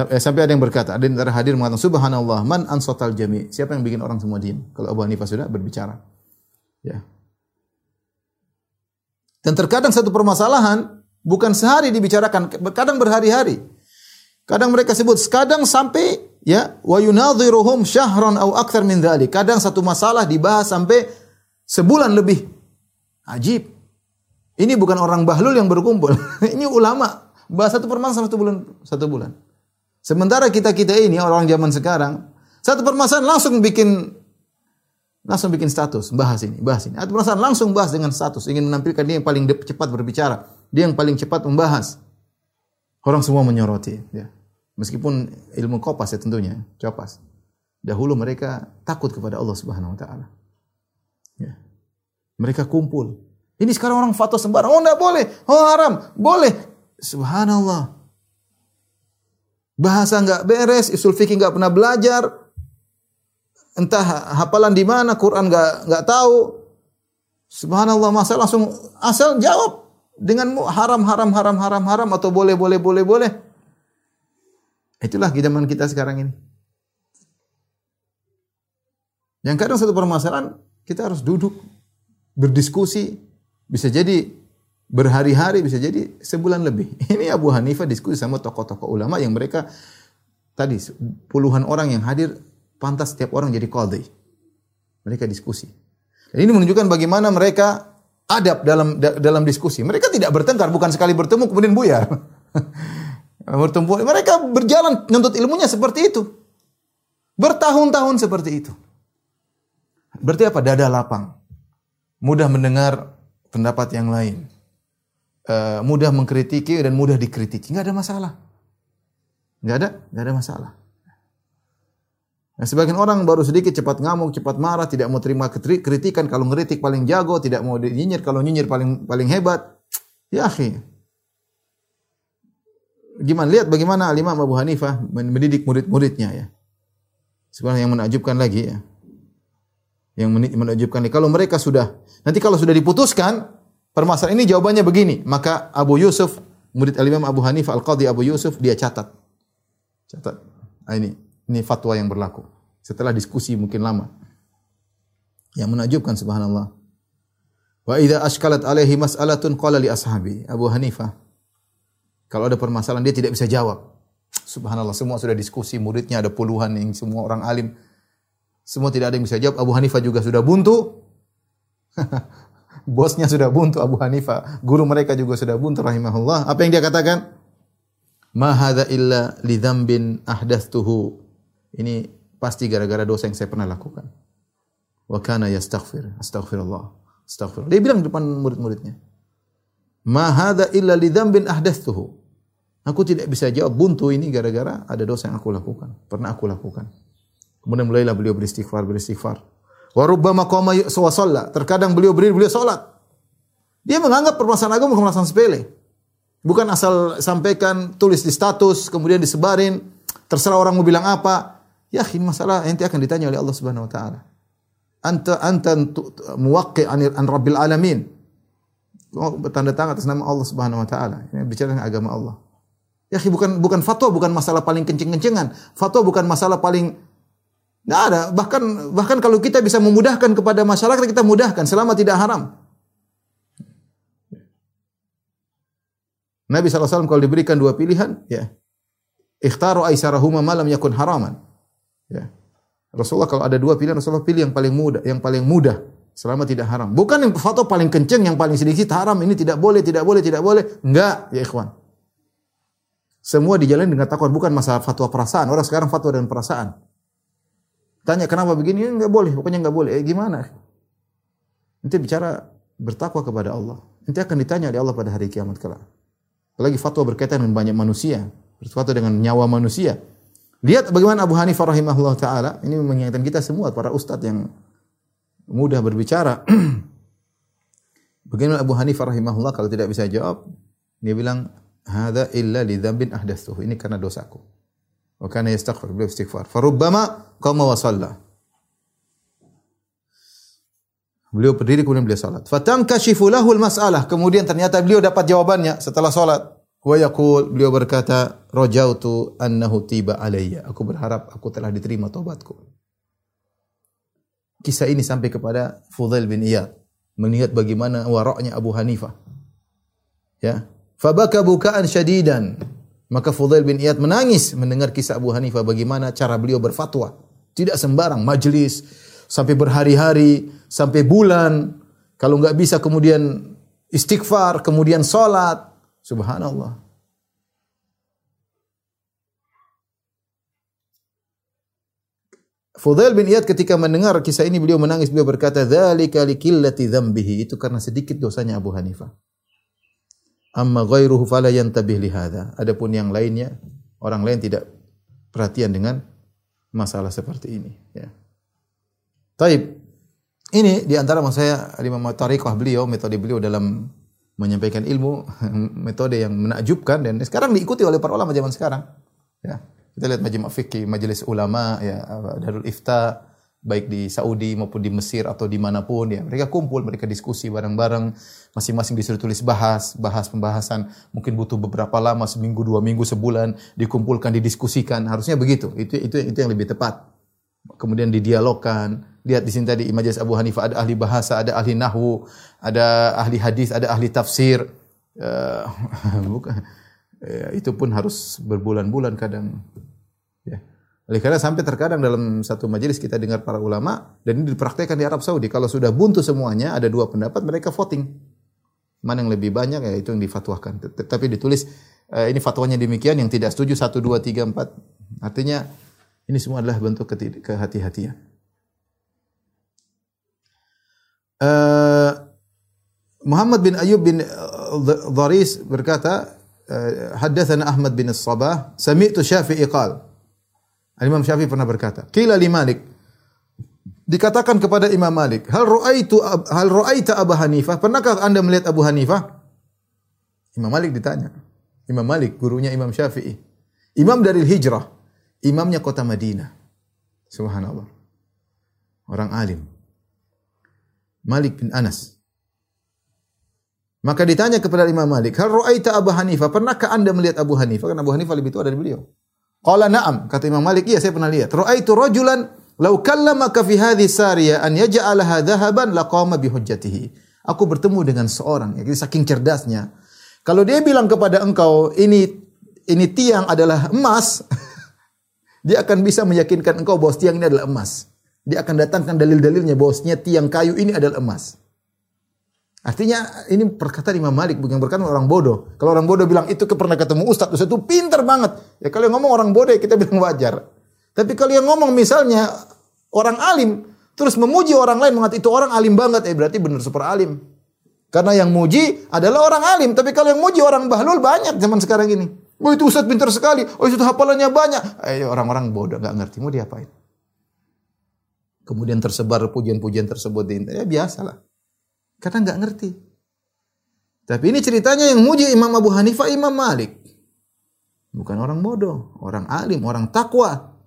eh, sampai ada yang berkata, ada yang antara hadir mengatakan subhanallah man ansatal jami. Siapa yang bikin orang semua diam? Kalau Abu Hanifah sudah berbicara. Ya. Dan terkadang satu permasalahan bukan sehari dibicarakan, kadang berhari-hari. Kadang mereka sebut, kadang sampai ya wa yunadhiruhum syahran au akthar min dhalik. Kadang satu masalah dibahas sampai sebulan lebih. Ajib. Ini bukan orang bahlul yang berkumpul. ini ulama. Bahas satu permasalahan satu bulan satu bulan. Sementara kita-kita ini orang zaman sekarang satu permasalahan langsung bikin Langsung bikin status, bahas ini, bahas ini. Atau perasaan langsung bahas dengan status, ingin menampilkan dia yang paling cepat berbicara, dia yang paling cepat membahas. Orang semua menyoroti, ya. Meskipun ilmu kopas ya tentunya, copas. Dahulu mereka takut kepada Allah Subhanahu wa taala. Ya. Mereka kumpul. Ini sekarang orang fatwa sembarang. Oh, enggak boleh. Oh, haram. Boleh. Subhanallah. Bahasa enggak beres, usul fikih enggak pernah belajar, entah hafalan di mana, Quran nggak nggak tahu. Subhanallah, masa langsung asal jawab dengan haram haram haram haram haram atau boleh boleh boleh boleh. Itulah zaman kita sekarang ini. Yang kadang satu permasalahan kita harus duduk berdiskusi bisa jadi berhari-hari bisa jadi sebulan lebih. Ini Abu Hanifah diskusi sama tokoh-tokoh ulama yang mereka tadi puluhan orang yang hadir pantas setiap orang jadi qadhi. Mereka diskusi. Dan ini menunjukkan bagaimana mereka adab dalam dalam diskusi. Mereka tidak bertengkar, bukan sekali bertemu kemudian buyar. bertemu, mereka berjalan menuntut ilmunya seperti itu. Bertahun-tahun seperti itu. Berarti apa? Dada lapang. Mudah mendengar pendapat yang lain. Uh, mudah mengkritiki dan mudah dikritiki. Enggak ada masalah. Enggak ada, enggak ada masalah. Nah, sebagian orang baru sedikit cepat ngamuk, cepat marah, tidak mau terima kritikan. Kalau ngeritik paling jago, tidak mau nyinyir. Kalau nyinyir paling paling hebat. Ya akhi. Gimana? Lihat bagaimana Imam Abu Hanifah mendidik murid-muridnya ya. Sebenarnya yang menakjubkan lagi ya. Yang menakjubkan kalau mereka sudah nanti kalau sudah diputuskan permasalahan ini jawabannya begini, maka Abu Yusuf murid Al-Imam Abu Hanifah Al-Qadhi Abu Yusuf dia catat. Catat. Nah, ini ini fatwa yang berlaku. Setelah diskusi mungkin lama. Yang menakjubkan subhanallah. Wa idza ashkalat alaihi mas'alatun qala li ashabi. Abu Hanifah kalau ada permasalahan dia tidak bisa jawab. Subhanallah semua sudah diskusi, muridnya ada puluhan yang semua orang alim. Semua tidak ada yang bisa jawab. Abu Hanifah juga sudah buntu. Bosnya sudah buntu Abu Hanifah. Guru mereka juga sudah buntu rahimahullah. Apa yang dia katakan? Ma hadza illa li dzambin ahdathtuhu ini pasti gara-gara dosa yang saya pernah lakukan. Wa kana yastaghfir. Astaghfirullah. Astaghfirullah. Dia bilang di depan murid-muridnya. Ma hadza illa li dzambin ahdathtuhu. Aku tidak bisa jawab buntu ini gara-gara ada dosa yang aku lakukan. Pernah aku lakukan. Kemudian mulailah beliau beristighfar, beristighfar. Wa rubbama qama wa Terkadang beliau berdiri, beliau salat. Dia menganggap permasalahan agama permasalahan sepele. Bukan asal sampaikan, tulis di status, kemudian disebarin, terserah orang mau bilang apa. Ya, ini masalah nanti akan ditanya oleh Allah Subhanahu wa taala. Anta anta muwaqqi an, an rabbil alamin. Oh, bertanda tangan atas nama Allah Subhanahu wa taala. Ini bicara tentang agama Allah. Ya, bukan bukan fatwa bukan masalah paling kencing-kencengan. Fatwa bukan masalah paling Tidak ada. Bahkan bahkan kalau kita bisa memudahkan kepada masyarakat kita mudahkan selama tidak haram. Nabi SAW kalau diberikan dua pilihan, ya, ikhtaru aisarahuma malam yakun haraman. Ya. Rasulullah kalau ada dua pilihan Rasulullah pilih yang paling mudah, yang paling mudah selama tidak haram. Bukan yang fatwa paling kenceng, yang paling sedikit haram ini tidak boleh, tidak boleh, tidak boleh. Enggak, ya ikhwan. Semua dijalani dengan takwa, bukan masalah fatwa perasaan. Orang sekarang fatwa dengan perasaan. Tanya kenapa begini? Enggak boleh, pokoknya enggak boleh. Eh gimana? Nanti bicara bertakwa kepada Allah. Nanti akan ditanya oleh Allah pada hari kiamat kelak. Apalagi fatwa berkaitan dengan banyak manusia, berfatwa dengan nyawa manusia. Lihat bagaimana Abu Hanifah rahimahullah taala ini mengingatkan kita semua para ustadz yang mudah berbicara. Bagaimana Abu Hanifah rahimahullah kalau tidak bisa jawab, dia bilang, "Hadza illa li dzambin ahdatsuhu." Ini karena dosaku. Wa kana yastaghfir, beliau istighfar. Farubbama qama wa shalla. Beliau berdiri kemudian beliau salat. Fatankashifu lahul mas'alah. Kemudian ternyata beliau dapat jawabannya setelah salat. Wa yaqul beliau berkata, "Rajautu annahu tiba alayya." Aku berharap aku telah diterima tobatku. Kisah ini sampai kepada Fudail bin Iyad melihat bagaimana waraknya Abu Hanifah. Ya. Fabaka bukaan syadidan. Maka Fudail bin Iyad menangis mendengar kisah Abu Hanifah bagaimana cara beliau berfatwa. Tidak sembarang majlis sampai berhari-hari, sampai bulan. Kalau nggak bisa kemudian istighfar, kemudian salat. Subhanallah. Fudail bin Iyad ketika mendengar kisah ini beliau menangis beliau berkata dzalika likillati dzambihi itu karena sedikit dosanya Abu Hanifah. Amma ghairuhu fala yantabih li hadza. Adapun yang lainnya orang lain tidak perhatian dengan masalah seperti ini ya. Taib. Ini di antara maksud saya lima tariqah beliau, metode beliau dalam menyampaikan ilmu, metode yang menakjubkan dan sekarang diikuti oleh para ulama zaman sekarang. Ya. Kita lihat majlis fikih, majelis ulama, ya, Darul Ifta, baik di Saudi maupun di Mesir atau di mana pun ya mereka kumpul mereka diskusi bareng-bareng masing-masing disuruh tulis bahas bahas pembahasan mungkin butuh beberapa lama seminggu dua minggu sebulan dikumpulkan didiskusikan harusnya begitu itu itu itu yang lebih tepat kemudian didialogkan lihat di sini tadi majelis Abu Hanifah ada ahli bahasa ada ahli nahwu ada ahli hadis ada ahli tafsir. Uh, bukan. Ya, itu pun harus berbulan-bulan kadang. Ya. Oleh karena sampai terkadang dalam satu majelis kita dengar para ulama dan ini dipraktekkan di Arab Saudi kalau sudah buntu semuanya ada dua pendapat mereka voting. Mana yang lebih banyak ya itu yang difatwakan. Tapi ditulis uh, ini fatwanya demikian yang tidak setuju satu dua tiga empat. Artinya ini semua adalah bentuk kehati-hatian. Uh, Muhammad bin Ayub bin Dharis berkata, uh, haddatsana Ahmad bin As-Sabah, sami'tu Syafi'i qal. Imam Syafi'i pernah berkata, qila li Malik dikatakan kepada Imam Malik, hal ra'aitu hal ra'aita Abu Hanifah? Pernahkah Anda melihat Abu Hanifah? Imam Malik ditanya. Imam Malik gurunya Imam Syafi'i. Imam dari hijrah imamnya kota Madinah. Subhanallah. Orang alim. Malik bin Anas. Maka ditanya kepada Imam Malik, "Hal ra'aita Abu Hanifah? Pernahkah Anda melihat Abu Hanifah?" Karena Abu Hanifah lebih tua dari beliau. Qala na'am, kata Imam Malik, "Iya, saya pernah lihat. Ra'aitu rajulan law kallamaka fi hadhihi sariyah an yaj'alaha dhahaban laqama bi hujjatihi." Aku bertemu dengan seorang, ya, saking cerdasnya. Kalau dia bilang kepada engkau, ini ini tiang adalah emas, Dia akan bisa meyakinkan engkau bahwa tiang ini adalah emas. Dia akan datangkan dalil-dalilnya bahwasanya tiang kayu ini adalah emas. Artinya ini perkataan Imam Malik bukan berkata orang bodoh. Kalau orang bodoh bilang itu pernah ketemu ustaz, ustaz itu pintar banget. Ya kalau yang ngomong orang bodoh ya kita bilang wajar. Tapi kalau yang ngomong misalnya orang alim terus memuji orang lain mengatakan itu orang alim banget, eh berarti benar super alim. Karena yang muji adalah orang alim, tapi kalau yang muji orang bahlul banyak zaman sekarang ini. Oh itu Ustaz pintar sekali. Oh itu hafalannya banyak. Eh orang-orang bodoh nggak ngerti mau diapain. Kemudian tersebar pujian-pujian tersebut di internet. Ya biasalah. Karena nggak ngerti. Tapi ini ceritanya yang muji Imam Abu Hanifah, Imam Malik. Bukan orang bodoh, orang alim, orang takwa.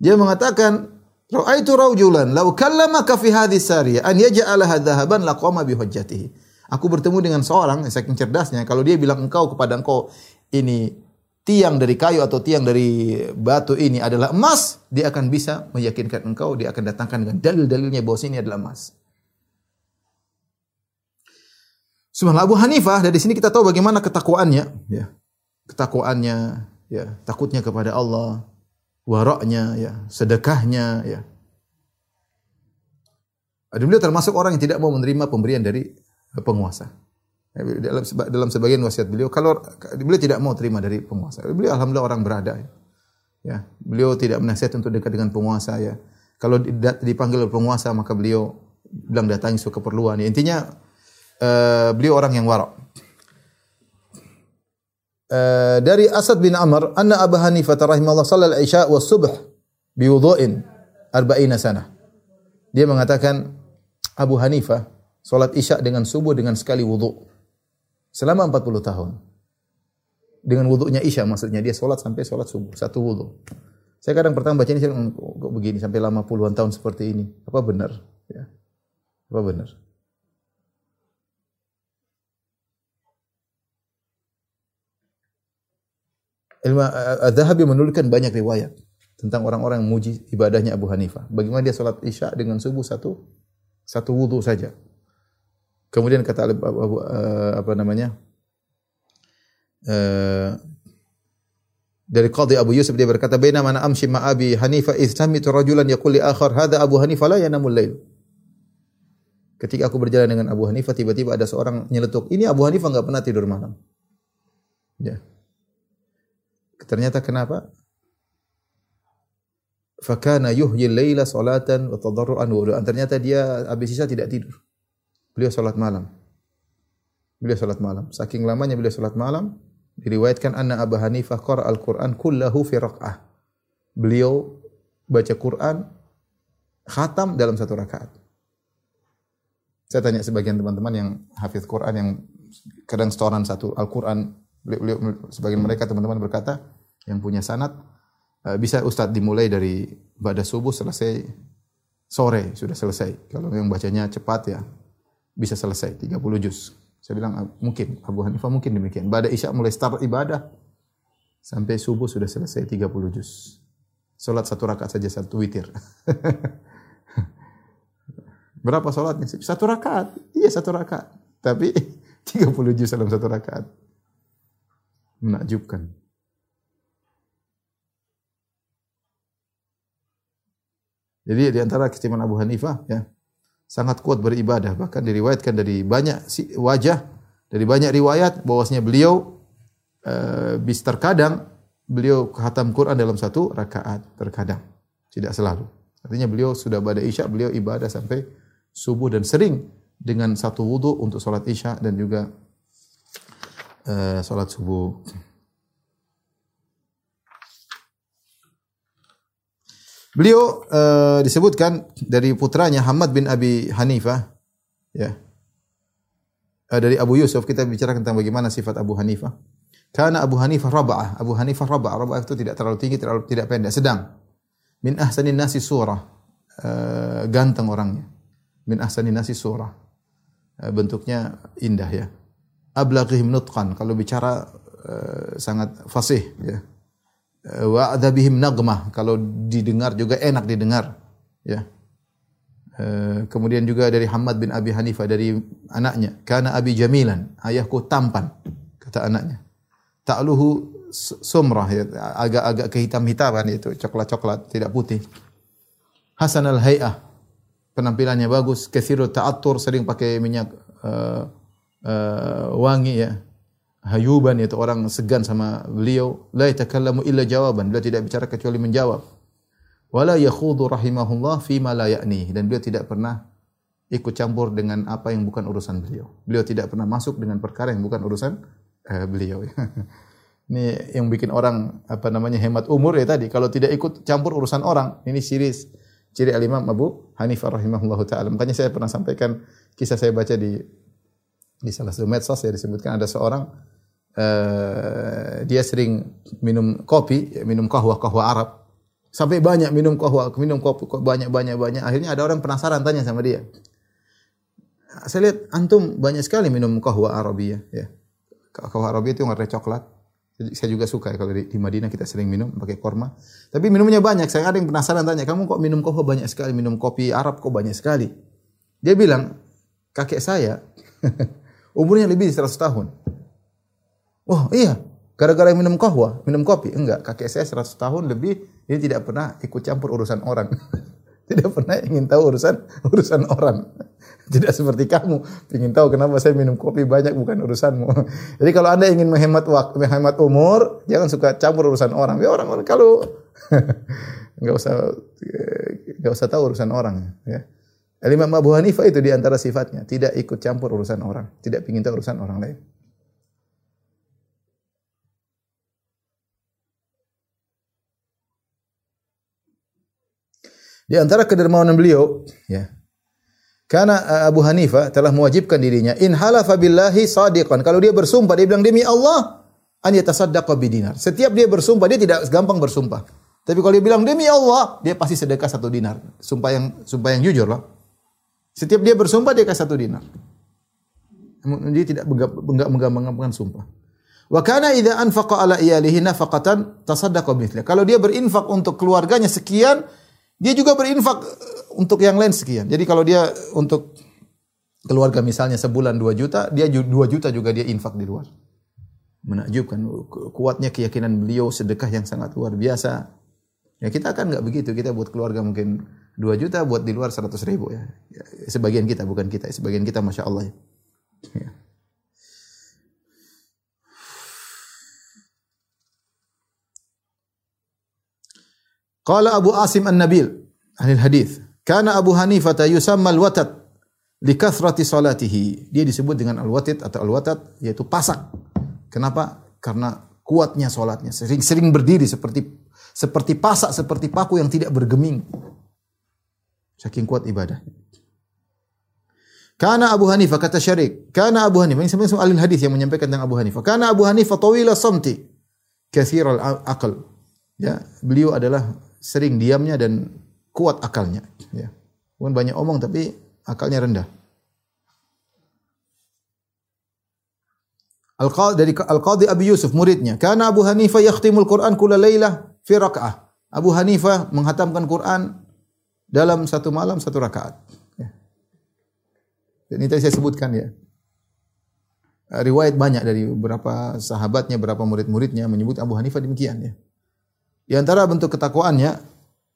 Dia mengatakan, Ra'aitu raujulan law kallamaka fi hadhihi sariyah an yaj'alaha dhahaban laqama bi hujjatihi. Aku bertemu dengan seorang saking cerdasnya kalau dia bilang engkau kepada engkau ini tiang dari kayu atau tiang dari batu ini adalah emas, dia akan bisa meyakinkan engkau, dia akan datangkan dengan dalil-dalilnya bahwa ini adalah emas. Subhanallah Abu Hanifah dari sini kita tahu bagaimana ketakwaannya, ya. Ketakwaannya, ya, takutnya kepada Allah, waraknya, ya, sedekahnya, ya. Dan beliau termasuk orang yang tidak mau menerima pemberian dari penguasa. Dalam, dalam sebagian wasiat beliau, kalau beliau tidak mau terima dari penguasa. Beliau alhamdulillah orang berada. Ya. ya. Beliau tidak menasihat untuk dekat dengan penguasa ya. Kalau dipanggil oleh penguasa maka beliau bilang datangi suka keperluan. Ya, intinya uh, beliau orang yang warak. Uh, dari Asad bin Amr, anna Abu Hanifah rahimahullah sallal isya wa subh bi wudu'in arba'ina sana. Dia mengatakan Abu Hanifah Salat Isya dengan subuh dengan sekali wudu. Selama 40 tahun. Dengan wudunya Isya maksudnya dia salat sampai salat subuh, satu wudu. Saya kadang pertama baca ini saya kok begini sampai lama puluhan tahun seperti ini. Apa benar? Ya. Apa benar? Ilmu Adz-Dzahabi menuliskan banyak riwayat tentang orang-orang yang memuji ibadahnya Abu Hanifah. Bagaimana dia salat Isya dengan subuh satu satu wudu saja. Kemudian kata Abu, uh, apa namanya? Uh, dari Qadhi Abu Yusuf dia berkata, "Baina mana amshi ma Abi Hanifah idh sami'tu rajulan yaqul li akhar, hadha Abu Hanifah la yanamul lail." Ketika aku berjalan dengan Abu Hanifah, tiba-tiba ada seorang nyeletuk, "Ini Abu Hanifah enggak pernah tidur malam." Ya. Ternyata kenapa? Fakana yuhyi laila salatan wa tadarruan wa Ternyata dia habis sisa tidak tidur. Beliau salat malam. Beliau salat malam. Saking lamanya beliau salat malam, diriwayatkan anna Abu Hanifah qara al-Qur'an kullahu fi raq'ah. Beliau baca Quran khatam dalam satu rakaat. Saya tanya sebagian teman-teman yang hafiz Quran yang kadang setoran satu Al-Quran beliau, sebagian mereka teman-teman berkata yang punya sanat eh, bisa Ustadz dimulai dari pada subuh selesai sore sudah selesai. Kalau yang bacanya cepat ya bisa selesai 30 juz. Saya bilang ah, mungkin Abu Hanifah mungkin demikian. Pada Isya mulai start ibadah sampai subuh sudah selesai 30 juz. Salat satu rakaat saja satu witir. Berapa salatnya? Satu rakaat. Iya satu rakaat. Tapi 30 juz dalam satu rakaat menakjubkan. Jadi di antara keistimewaan Abu Hanifah ya sangat kuat beribadah. Bahkan diriwayatkan dari banyak wajah dari banyak riwayat bahwasanya beliau uh, bis terkadang beliau khatam Quran dalam satu rakaat terkadang. Tidak selalu. Artinya beliau sudah pada isya beliau ibadah sampai subuh dan sering dengan satu wudhu untuk sholat isya dan juga uh, sholat subuh. Beliau uh, disebutkan dari putranya Hamad bin Abi Hanifah, ya. Uh, dari Abu Yusuf kita bicara tentang bagaimana sifat Abu Hanifah. Karena Abu Hanifah raba'ah. Abu Hanifah raba'ah. Raba'ah itu tidak terlalu tinggi, terlalu tidak pendek, sedang. Min ahsanin nasi surah. Uh, ganteng orangnya. Min ahsanin nasi surah. Uh, bentuknya indah ya ablaghihim nutqan kalau bicara uh, sangat fasih ya wa adabihim nagmah. Kalau didengar juga enak didengar ya. Uh, kemudian juga dari Hamad bin Abi Hanifah dari anaknya. Kana abi jamilan ayahku tampan kata anaknya. Ta'luhu sumrah ya. Agak-agak kehitam-hitaman itu coklat-coklat tidak putih. Hasan al-hay'ah penampilannya bagus. Kathiru ta'attur sering pakai minyak uh, uh, wangi ya. Hayuban itu orang segan sama beliau, la yatakallamu illa jawaban, beliau tidak bicara kecuali menjawab. Wala yakhudu rahimahullah fi ma la ya'ni dan beliau tidak pernah ikut campur dengan apa yang bukan urusan beliau. Beliau tidak pernah masuk dengan perkara yang bukan urusan uh, beliau. ini yang bikin orang apa namanya hemat umur ya tadi. Kalau tidak ikut campur urusan orang, ini ciri ciri al-Imam Abu Hanifah rahimahullah taala. Makanya saya pernah sampaikan kisah saya baca di di salah satu medsos ya disebutkan ada seorang uh, dia sering minum kopi, minum kahwa kahwa Arab. Sampai banyak minum kahwa, minum kopi banyak banyak banyak. Akhirnya ada orang penasaran tanya sama dia. Saya lihat antum banyak sekali minum kahwa Arabia ya. Kahwa Arabia itu warna coklat. Saya juga suka ya kalau di, di Madinah kita sering minum pakai korma. Tapi minumnya banyak. Saya ada yang penasaran tanya, kamu kok minum kahwa banyak sekali, minum kopi Arab kok banyak sekali? Dia bilang, kakek saya Umurnya lebih dari 100 tahun. Oh iya, gara-gara minum kahwa, minum kopi. Enggak, kakek saya 100 tahun lebih, ini tidak pernah ikut campur urusan orang. tidak pernah ingin tahu urusan urusan orang. Tidak seperti kamu, ingin tahu kenapa saya minum kopi banyak bukan urusanmu. Jadi kalau Anda ingin menghemat waktu, menghemat umur, jangan suka campur urusan orang. Ya orang kalau enggak usah enggak usah tahu urusan orang ya. Imam Abu Hanifah itu di antara sifatnya, tidak ikut campur urusan orang, tidak ingin tahu urusan orang lain. Di antara kedermawanan beliau, ya, Karena uh, Abu Hanifah telah mewajibkan dirinya in halafa billahi sadiqan. Kalau dia bersumpah dia bilang demi Allah an yatasaddaqa bidinar. Setiap dia bersumpah dia tidak gampang bersumpah. Tapi kalau dia bilang demi Allah, dia pasti sedekah satu dinar. Sumpah yang sumpah yang jujur lah. Setiap dia bersumpah dia kasih satu dinar. Dia tidak enggak menggampangkan sumpah. Wa kana idza anfaqa ala iyalihi nafaqatan tasaddaqa. Kalau dia berinfak untuk keluarganya sekian, dia juga berinfak untuk yang lain sekian. Jadi kalau dia untuk keluarga misalnya sebulan 2 juta, dia 2 juta juga dia infak di luar. Menakjubkan kuatnya keyakinan beliau sedekah yang sangat luar biasa. Ya kita kan nggak begitu. Kita buat keluarga mungkin 2 juta, buat di luar 100 ribu ya. ya sebagian kita, bukan kita. Sebagian kita Masya Allah ya. Qala Abu Asim An-Nabil ahli hadis Kana Abu Hanifah yusamma al-watat li kathrati salatihi. Dia disebut dengan al-watit atau al-watat yaitu pasak. Kenapa? Karena kuatnya salatnya. Sering-sering berdiri seperti seperti pasak, seperti paku yang tidak bergeming. Saking kuat ibadah. Karena Abu Hanifah kata Syarik, karena Abu Hanifah ini sebenarnya ahli hadis yang menyampaikan tentang Abu Hanifah. Karena Abu Hanifah tawila samti, kathir al-aql. Ya, beliau adalah sering diamnya dan kuat akalnya. Ya. Bukan banyak omong tapi akalnya rendah. Al-Qadhi dari Al-Qadhi Abi Yusuf muridnya, karena Abu Hanifah yakhtimul Quran kula lailah fi raka'ah. Abu Hanifah menghatamkan Quran dalam satu malam satu rakaat. Ya. Dan ini tadi saya sebutkan ya. Riwayat banyak dari beberapa sahabatnya, beberapa murid-muridnya menyebut Abu Hanifah demikian ya. Di antara bentuk ketakwaannya,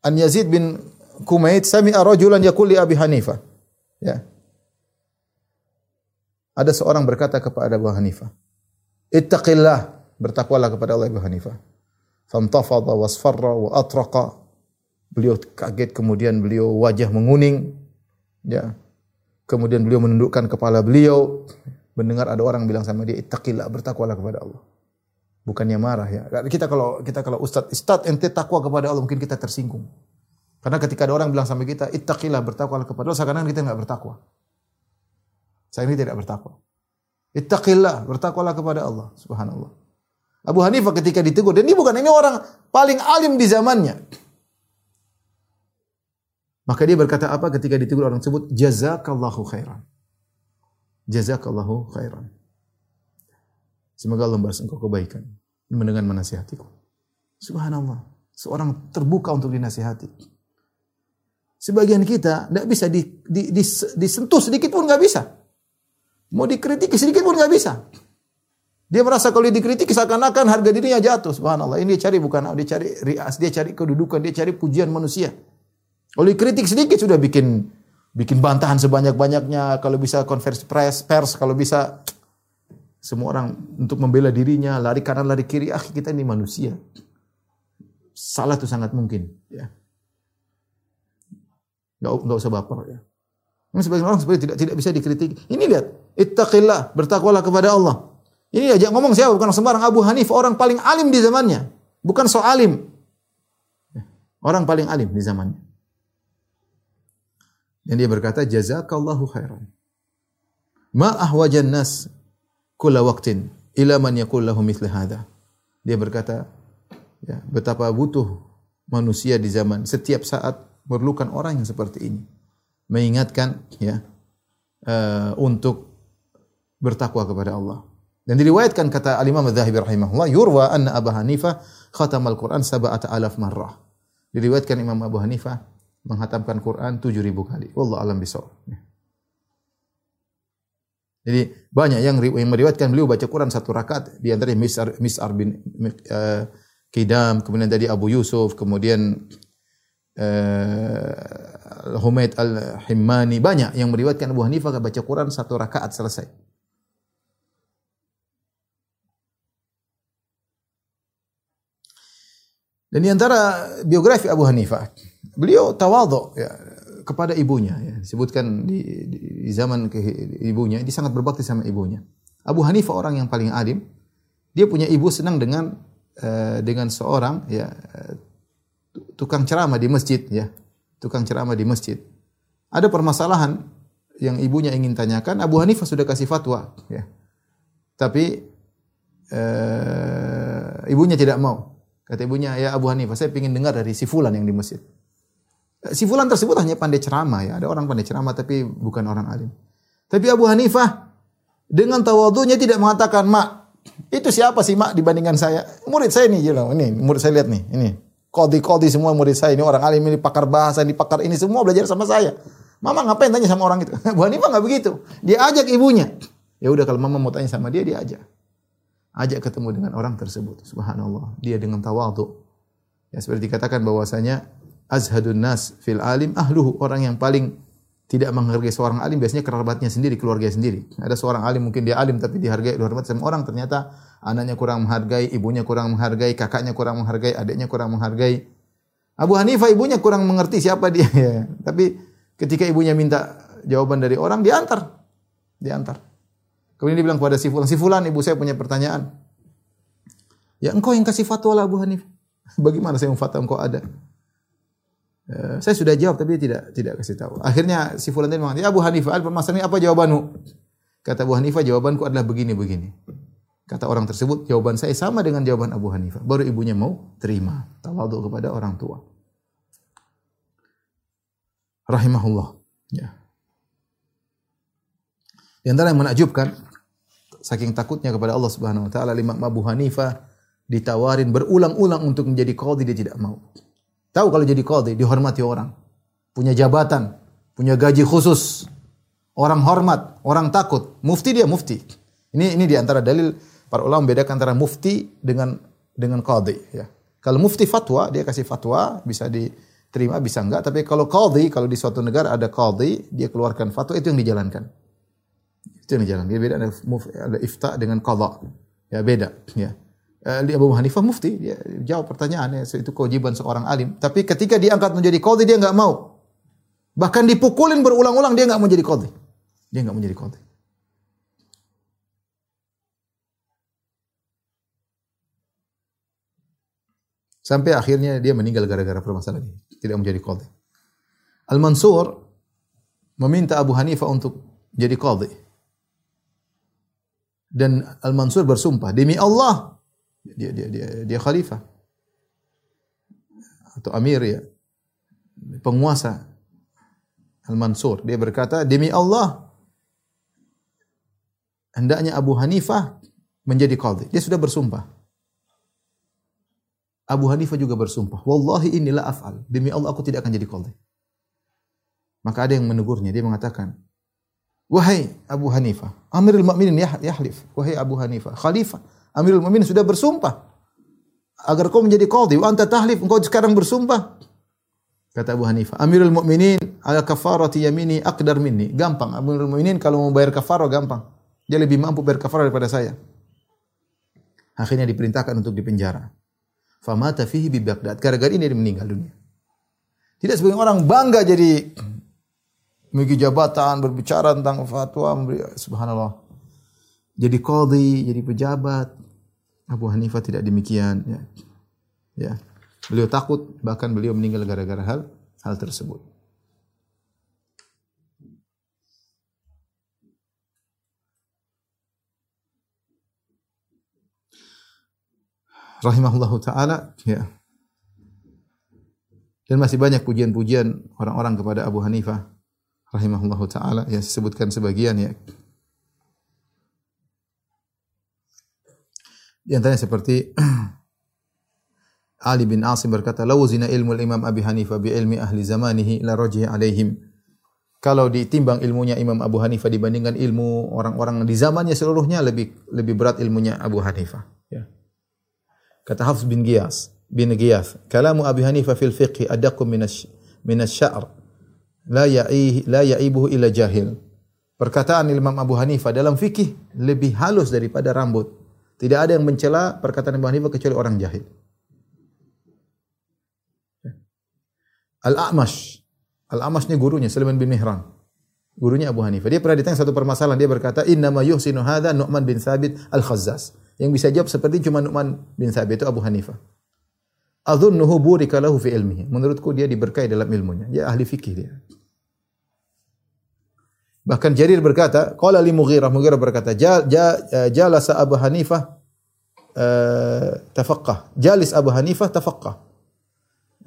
An Yazid bin Kumait sami'a rajulan yaqul li Abi Hanifah. Ya. Ada seorang berkata kepada Abu Hanifah, "Ittaqillah, bertakwalah kepada Allah Abu Hanifah." Famtafadha wasfarra wa atraqa. Beliau kaget kemudian beliau wajah menguning. Ya. Kemudian beliau menundukkan kepala beliau mendengar ada orang bilang sama dia, "Ittaqillah, bertakwalah kepada Allah." Bukannya marah ya. Kita kalau kita kalau ustaz, ustaz ente takwa kepada Allah mungkin kita tersinggung. Karena ketika ada orang bilang sama kita, ittaqillah bertakwa kepada Allah, seakan-akan kita enggak bertakwa. Saya ini tidak bertakwa. Ittaqillah, bertakwalah kepada Allah, subhanallah. Abu Hanifah ketika ditegur, dan ini bukan ini orang paling alim di zamannya. Maka dia berkata apa ketika ditegur orang tersebut? Jazakallahu khairan. Jazakallahu khairan. Semoga Allah membalas engkau kebaikan mendengar menasihatiku. Subhanallah. Seorang terbuka untuk dinasihati. Sebagian kita tidak bisa di, di, di, disentuh sedikit pun nggak bisa. Mau dikritik sedikit pun nggak bisa. Dia merasa kalau dikritik seakan-akan harga dirinya jatuh. Subhanallah. Ini dia cari bukan dia cari rias, dia cari kedudukan, dia cari pujian manusia. Kalau dikritik sedikit sudah bikin bikin bantahan sebanyak-banyaknya. Kalau bisa konversi pers, pers kalau bisa semua orang untuk membela dirinya, lari kanan, lari kiri. Ah, kita ini manusia. Salah itu sangat mungkin. Ya. Gak, gak usah baper. Ya. Ini sebagian orang seperti tidak tidak bisa dikritik. Ini lihat, ittaqillah, bertakwalah kepada Allah. Ini aja ngomong siapa? Bukan sembarang Abu Hanif, orang paling alim di zamannya. Bukan so alim. Orang paling alim di zamannya. Dan dia berkata, jazakallahu khairan. Ma ahwajan nas kulla waqtin ila man yakul lahu hadha. Dia berkata, ya, betapa butuh manusia di zaman setiap saat memerlukan orang yang seperti ini. Mengingatkan ya uh, untuk bertakwa kepada Allah. Dan diriwayatkan kata Al-Imam Adz-Dzahabi rahimahullah, yurwa anna Abu Hanifah khatamal Quran sab'ata alaf marrah. Diriwayatkan Imam Abu Hanifah menghatamkan Quran 7000 kali. Wallahu alam bisawab. Ya. Jadi banyak yang, yang meriwayatkan beliau baca Quran satu rakaat di antaranya Mis'ar Mis'ar bin uh, Kidam, kemudian tadi Abu Yusuf, kemudian uh, Humaid al-Himmani, banyak yang meriwayatkan Abu Hanifah baca Quran satu rakaat selesai. Dan di antara biografi Abu Hanifah, beliau tawadhu ya, kepada ibunya ya. Disebutkan di, di, di zaman ke ibunya, dia sangat berbakti sama ibunya. Abu Hanifah orang yang paling alim. Dia punya ibu senang dengan uh, dengan seorang ya tukang ceramah di masjid ya. Tukang ceramah di masjid. Ada permasalahan yang ibunya ingin tanyakan, Abu Hanifah sudah kasih fatwa, ya. Tapi uh, ibunya tidak mau. Kata ibunya, ya Abu Hanifah, saya ingin dengar dari si Fulan yang di masjid. Si Fulan tersebut hanya pandai ceramah ya. Ada orang pandai ceramah tapi bukan orang alim. Tapi Abu Hanifah dengan tawadhunya tidak mengatakan, "Mak, itu siapa sih mak dibandingkan saya? Murid saya nih, jelas. Ini murid saya lihat nih, ini. Kodi-kodi semua murid saya ini orang alim ini pakar bahasa, ini pakar ini semua belajar sama saya. Mama ngapain tanya sama orang itu? Abu Hanifah nggak begitu. Dia ajak ibunya. Ya udah kalau mama mau tanya sama dia, dia ajak. Ajak ketemu dengan orang tersebut. Subhanallah. Dia dengan tawadhu. Ya seperti dikatakan bahwasanya azhadun nas fil alim ahluhu orang yang paling tidak menghargai seorang alim biasanya kerabatnya sendiri, keluarga sendiri. Ada seorang alim mungkin dia alim tapi dihargai dihormati sama orang ternyata anaknya kurang menghargai, ibunya kurang menghargai, kakaknya kurang menghargai, adiknya kurang menghargai. Abu Hanifah ibunya kurang mengerti siapa dia ya. Tapi ketika ibunya minta jawaban dari orang diantar. Diantar. Kemudian dia bilang kepada si fulan, "Si fulan, ibu saya punya pertanyaan." Ya engkau yang kasih fatwa lah Abu Hanifah. Bagaimana saya memfatwa engkau ada? Uh, saya sudah jawab tapi tidak tidak kasih tahu. Akhirnya si fulan tadi mengatakan, "Ya Abu Hanifah, permasalahan ini apa jawabanmu?" Kata Abu Hanifah, "Jawabanku adalah begini begini." Kata orang tersebut, jawaban saya sama dengan jawaban Abu Hanifah. Baru ibunya mau terima. Tawadhu kepada orang tua. Rahimahullah. Ya. Di antara yang menakjubkan, saking takutnya kepada Allah Subhanahu wa taala, Imam Abu Hanifah ditawarin berulang-ulang untuk menjadi qadhi dia tidak mau. Tahu kalau jadi qadhi dihormati orang. Punya jabatan, punya gaji khusus. Orang hormat, orang takut. Mufti dia mufti. Ini ini di antara dalil para ulama membedakan antara mufti dengan dengan qadhi ya. Kalau mufti fatwa, dia kasih fatwa bisa diterima bisa enggak, tapi kalau qadhi kalau di suatu negara ada qadhi, dia keluarkan fatwa itu yang dijalankan. Itu yang dijalankan. Dia beda ada, ada ifta dengan qadha. Ya beda ya. Eh, Abu Hanifah mufti, dia jawab pertanyaannya, itu kewajiban seorang alim. Tapi ketika diangkat menjadi qadhi dia enggak mau. Bahkan dipukulin berulang-ulang dia enggak mau jadi qadhi. Dia enggak mau jadi qadhi. Sampai akhirnya dia meninggal gara-gara permasalahan ini. Tidak menjadi qadhi. Al-Mansur meminta Abu Hanifah untuk jadi qadhi. Dan Al-Mansur bersumpah, demi Allah dia dia dia dia khalifah. Atau amir ya. Penguasa Al-Mansur. Dia berkata demi Allah hendaknya Abu Hanifah menjadi qadhi. Dia sudah bersumpah. Abu Hanifah juga bersumpah. Wallahi inilah af'al. Demi Allah aku tidak akan jadi qadhi. Maka ada yang menegurnya. Dia mengatakan wahai Abu Hanifah Amirul Mukminin yahlif wahai Abu Hanifah khalifah Amirul Mukminin sudah bersumpah. Agar kau menjadi qadhi wa anta tahlif engkau sekarang bersumpah. Kata Abu Hanifah Amirul Mukminin ala kafarati yamini aqdar minni. Gampang Amirul Mukminin kalau mau bayar kafarah gampang. Dia lebih mampu bayar kafarah daripada saya. Akhirnya diperintahkan untuk dipenjara. Famata fihi bi Baghdad. Gara-gara ini dia meninggal dunia. Tidak sebagian orang bangga jadi memiliki jabatan berbicara tentang fatwa subhanallah. Jadi qadhi jadi pejabat Abu Hanifah tidak demikian ya. Ya. Beliau takut bahkan beliau meninggal gara-gara hal hal tersebut. Rahimahullahu taala ya. Dan masih banyak pujian-pujian orang-orang kepada Abu Hanifah rahimahullahu taala yang disebutkan sebagian ya. Di antaranya seperti Ali bin Asim berkata, "Lau zina ilmu Imam Abi Hanifah bi ilmi ahli zamanihi la rajih alaihim." Kalau ditimbang ilmunya Imam Abu Hanifah dibandingkan ilmu orang-orang di zamannya seluruhnya lebih lebih berat ilmunya Abu Hanifah. Ya. Kata Hafs bin Giyas, bin Giyas, "Kalamu Abi Hanifah fil fiqh adaqqu min min asy-sya'r la ya'i la ya'ibuhu illa jahil." Perkataan Imam Abu Hanifah dalam fikih lebih halus daripada rambut. Tidak ada yang mencela perkataan Abu Hanifah kecuali orang jahil. Al-A'mash. Al-A'mash ini gurunya Sulaiman bin Mihran. Gurunya Abu Hanifah. Dia pernah ditanya satu permasalahan. Dia berkata, "Inna ma yuhsinu hadha Nu'man bin Thabit al-Khazzaz." Yang bisa jawab seperti cuma Nu'man bin Thabit itu Abu Hanifah. Adhunnuhu burika lahu fi ilmihi. Menurutku dia diberkahi dalam ilmunya. Dia ahli fikih dia. Bahkan Jarir berkata, qala li Mughirah, Mughirah berkata, ja, ja, eh, jalasa Abu Hanifah uh, tafaqqah. Jalis Abu Hanifah tafaqqah.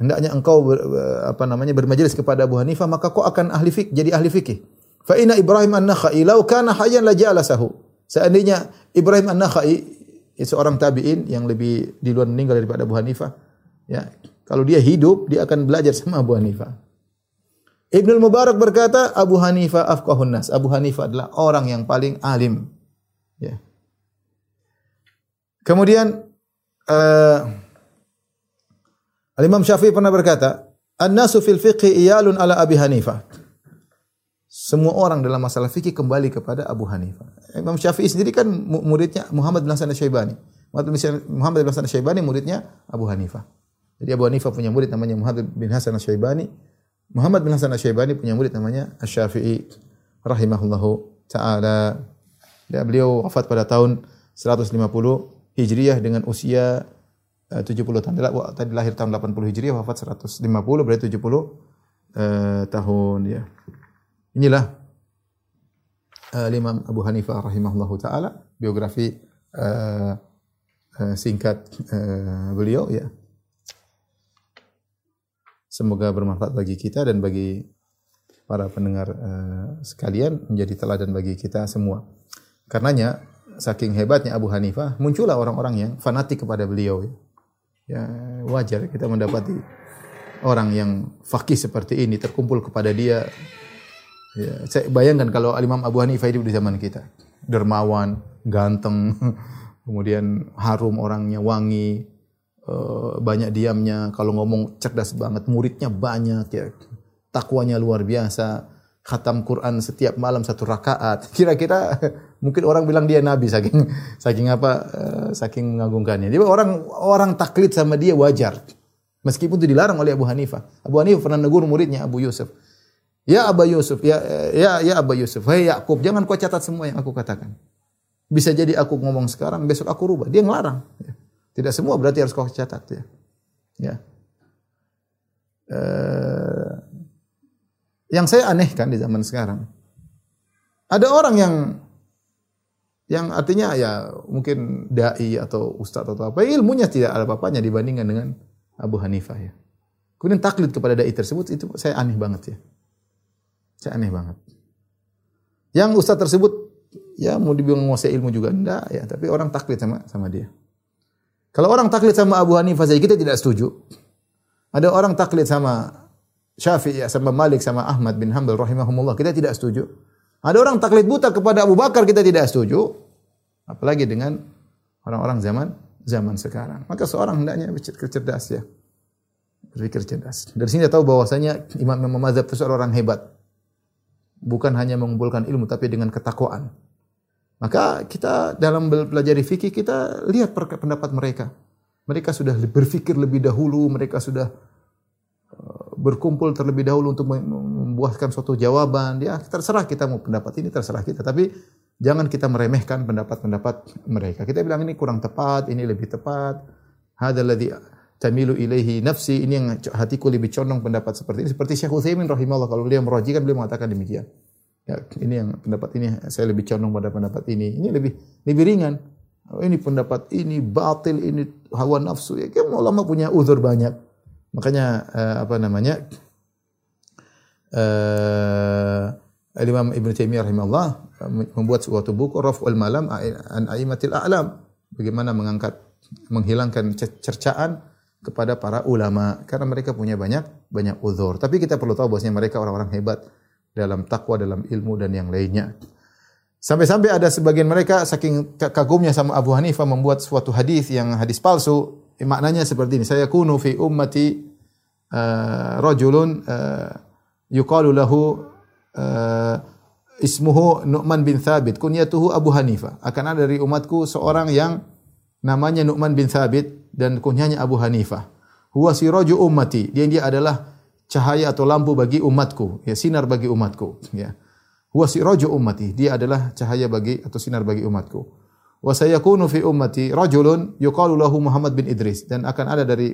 Hendaknya engkau ber, apa namanya bermajelis kepada Abu Hanifah maka kau akan ahli fik jadi ahli fikih. Fa inna Ibrahim an-Nakhai law kana hayyan la jalasahu. Seandainya Ibrahim an-Nakhai seorang tabi'in yang lebih di luar meninggal daripada Abu Hanifah, ya. Kalau dia hidup, dia akan belajar sama Abu Hanifah. Ibnu Mubarak berkata, Abu Hanifah afqahun nas. Abu Hanifah adalah orang yang paling alim. Ya. Kemudian uh, Imam Syafi'i pernah berkata, "An-nasu fil fiqhi iyalun ala Abi Hanifah." Semua orang dalam masalah fikih kembali kepada Abu Hanifah. Imam Syafi'i sendiri kan muridnya Muhammad bin Hasan Syaibani. Muhammad bin Hasan Syaibani muridnya Abu Hanifah. Jadi Abu Hanifah punya murid namanya Muhammad bin Hasan Syaibani. Muhammad bin Hasan Syaibani punya murid namanya Asy-Syafi'i rahimahullahu taala. Ya, beliau wafat pada tahun 150 Hijriah dengan usia eh, uh, 70 tahun. Tadi lahir tahun 80 Hijriah, wafat 150 berarti 70 uh, tahun ya. Inilah uh, Imam Abu Hanifah rahimahullahu taala biografi uh, uh, singkat beliau ya. Semoga bermanfaat bagi kita dan bagi para pendengar uh, sekalian menjadi teladan bagi kita semua. Karenanya saking hebatnya Abu Hanifah muncullah orang-orang yang fanatik kepada beliau. Ya wajar kita mendapati orang yang fakih seperti ini terkumpul kepada dia. Ya, saya bayangkan kalau Imam Abu Hanifah hidup di zaman kita, dermawan, ganteng, kemudian harum orangnya, wangi, banyak diamnya, kalau ngomong cerdas banget, muridnya banyak ya. Takwanya luar biasa. Khatam Quran setiap malam satu rakaat. Kira-kira mungkin orang bilang dia nabi saking saking apa uh, saking mengagungkannya. Dia orang orang taklid sama dia wajar. Meskipun itu dilarang oleh Abu Hanifah. Abu Hanifah pernah negur muridnya Abu Yusuf. Ya Abu Yusuf, ya ya ya Abu Yusuf, hai Yakub, jangan kau catat semua yang aku katakan. Bisa jadi aku ngomong sekarang, besok aku rubah. Dia ngelarang. Ya. Tidak semua berarti harus kau catat ya. Ya. Uh, yang saya anehkan di zaman sekarang, ada orang yang yang artinya ya mungkin dai atau ustadz atau apa ilmunya tidak ada apa-apanya dibandingkan dengan Abu Hanifah ya. Kemudian taklid kepada dai tersebut itu saya aneh banget ya. Saya aneh banget. Yang ustadz tersebut ya mau dibilang menguasai ilmu juga enggak ya, tapi orang taklid sama sama dia. Kalau orang taklid sama Abu Hanifah saja kita tidak setuju. Ada orang taklid sama Syafi'i, sama Malik, sama Ahmad bin Hanbal rahimahumullah, kita tidak setuju. Ada orang taklid buta kepada Abu Bakar, kita tidak setuju. Apalagi dengan orang-orang zaman zaman sekarang. Maka seorang hendaknya berpikir cerdas ya. Berpikir cerdas. Dari sini kita tahu bahwasanya Imam Imam Mazhab itu seorang orang hebat. Bukan hanya mengumpulkan ilmu tapi dengan ketakwaan. Maka kita dalam belajar fikih kita lihat pendapat mereka. Mereka sudah berpikir lebih dahulu, mereka sudah eh, berkumpul terlebih dahulu untuk membuahkan suatu jawaban. Ya, terserah kita mau pendapat ini, terserah kita. Tapi jangan kita meremehkan pendapat-pendapat mereka. Kita bilang ini kurang tepat, ini lebih tepat. Hadzal ladzi tamilu ilaihi nafsi. Ini yang hatiku lebih condong pendapat seperti ini. Seperti Syekh Utsaimin rahimahullah kalau beliau merojikan beliau mengatakan demikian. Ya, ini yang pendapat ini saya lebih condong pada pendapat ini. Ini lebih lebih ringan. Oh, ini pendapat ini batil, ini hawa nafsu. Ya, kan ulama punya uzur banyak. Makanya uh, apa namanya? Uh, Imam Ibn Taimiyah rahimahullah membuat suatu buku Raf'ul Malam an Aimatil A'lam. Bagaimana mengangkat menghilangkan cercaan kepada para ulama karena mereka punya banyak banyak uzur. Tapi kita perlu tahu bahwasanya mereka orang-orang hebat dalam takwa, dalam ilmu dan yang lainnya. Sampai-sampai ada sebagian mereka saking kagumnya sama Abu Hanifah membuat suatu hadis yang hadis palsu. Maknanya seperti ini, saya kunu fi ummati uh, rajulun uh, yuqalu uh, ismuhu Nu'man bin Thabit, kunyatuhu Abu Hanifah. Akan ada dari umatku seorang yang namanya Nu'man bin Thabit dan kunyanya Abu Hanifah. Huwa siraju ummati. Dia dia adalah cahaya atau lampu bagi umatku, ya sinar bagi umatku, ya. Huwa siraju ummati, dia adalah cahaya bagi atau sinar bagi umatku. Wa sayakunu fi ummati rajulun yuqalu lahu Muhammad bin Idris dan akan ada dari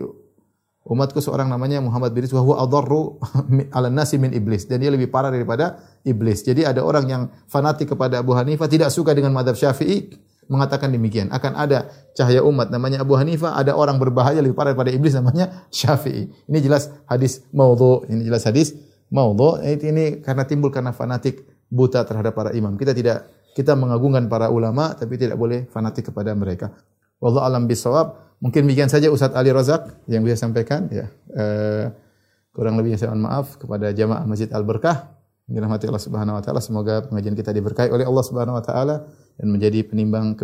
umatku seorang namanya Muhammad bin Idris wa huwa adarru ala nasi min iblis dan dia lebih parah daripada iblis. Jadi ada orang yang fanatik kepada Abu Hanifah tidak suka dengan madhab Syafi'i mengatakan demikian. Akan ada cahaya umat namanya Abu Hanifah, ada orang berbahaya lebih parah daripada iblis namanya Syafi'i. Ini jelas hadis maudhu, ini jelas hadis maudhu. Ini karena timbul karena fanatik buta terhadap para imam. Kita tidak kita mengagungkan para ulama tapi tidak boleh fanatik kepada mereka. Wallahu alam bisawab. Mungkin demikian saja Ustaz Ali Razak yang bisa sampaikan ya. Uh, kurang lebihnya saya mohon maaf kepada jamaah Masjid Al Berkah. Dirahmati Allah Subhanahu wa taala. Semoga pengajian kita diberkahi oleh Allah Subhanahu wa taala dan menjadi penimbang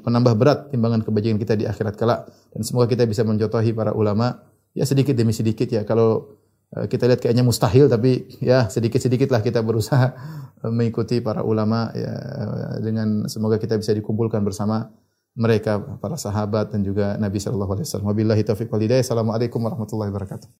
penambah berat timbangan kebajikan kita di akhirat kelak dan semoga kita bisa mencontohi para ulama ya sedikit demi sedikit ya kalau eh, kita lihat kayaknya mustahil tapi ya sedikit-sedikitlah kita berusaha mengikuti para ulama ya dengan semoga kita bisa dikumpulkan bersama mereka para sahabat dan juga Nabi sallallahu alaihi wasallam. Wabillahi taufiq wal hidayah. Assalamualaikum warahmatullahi wabarakatuh.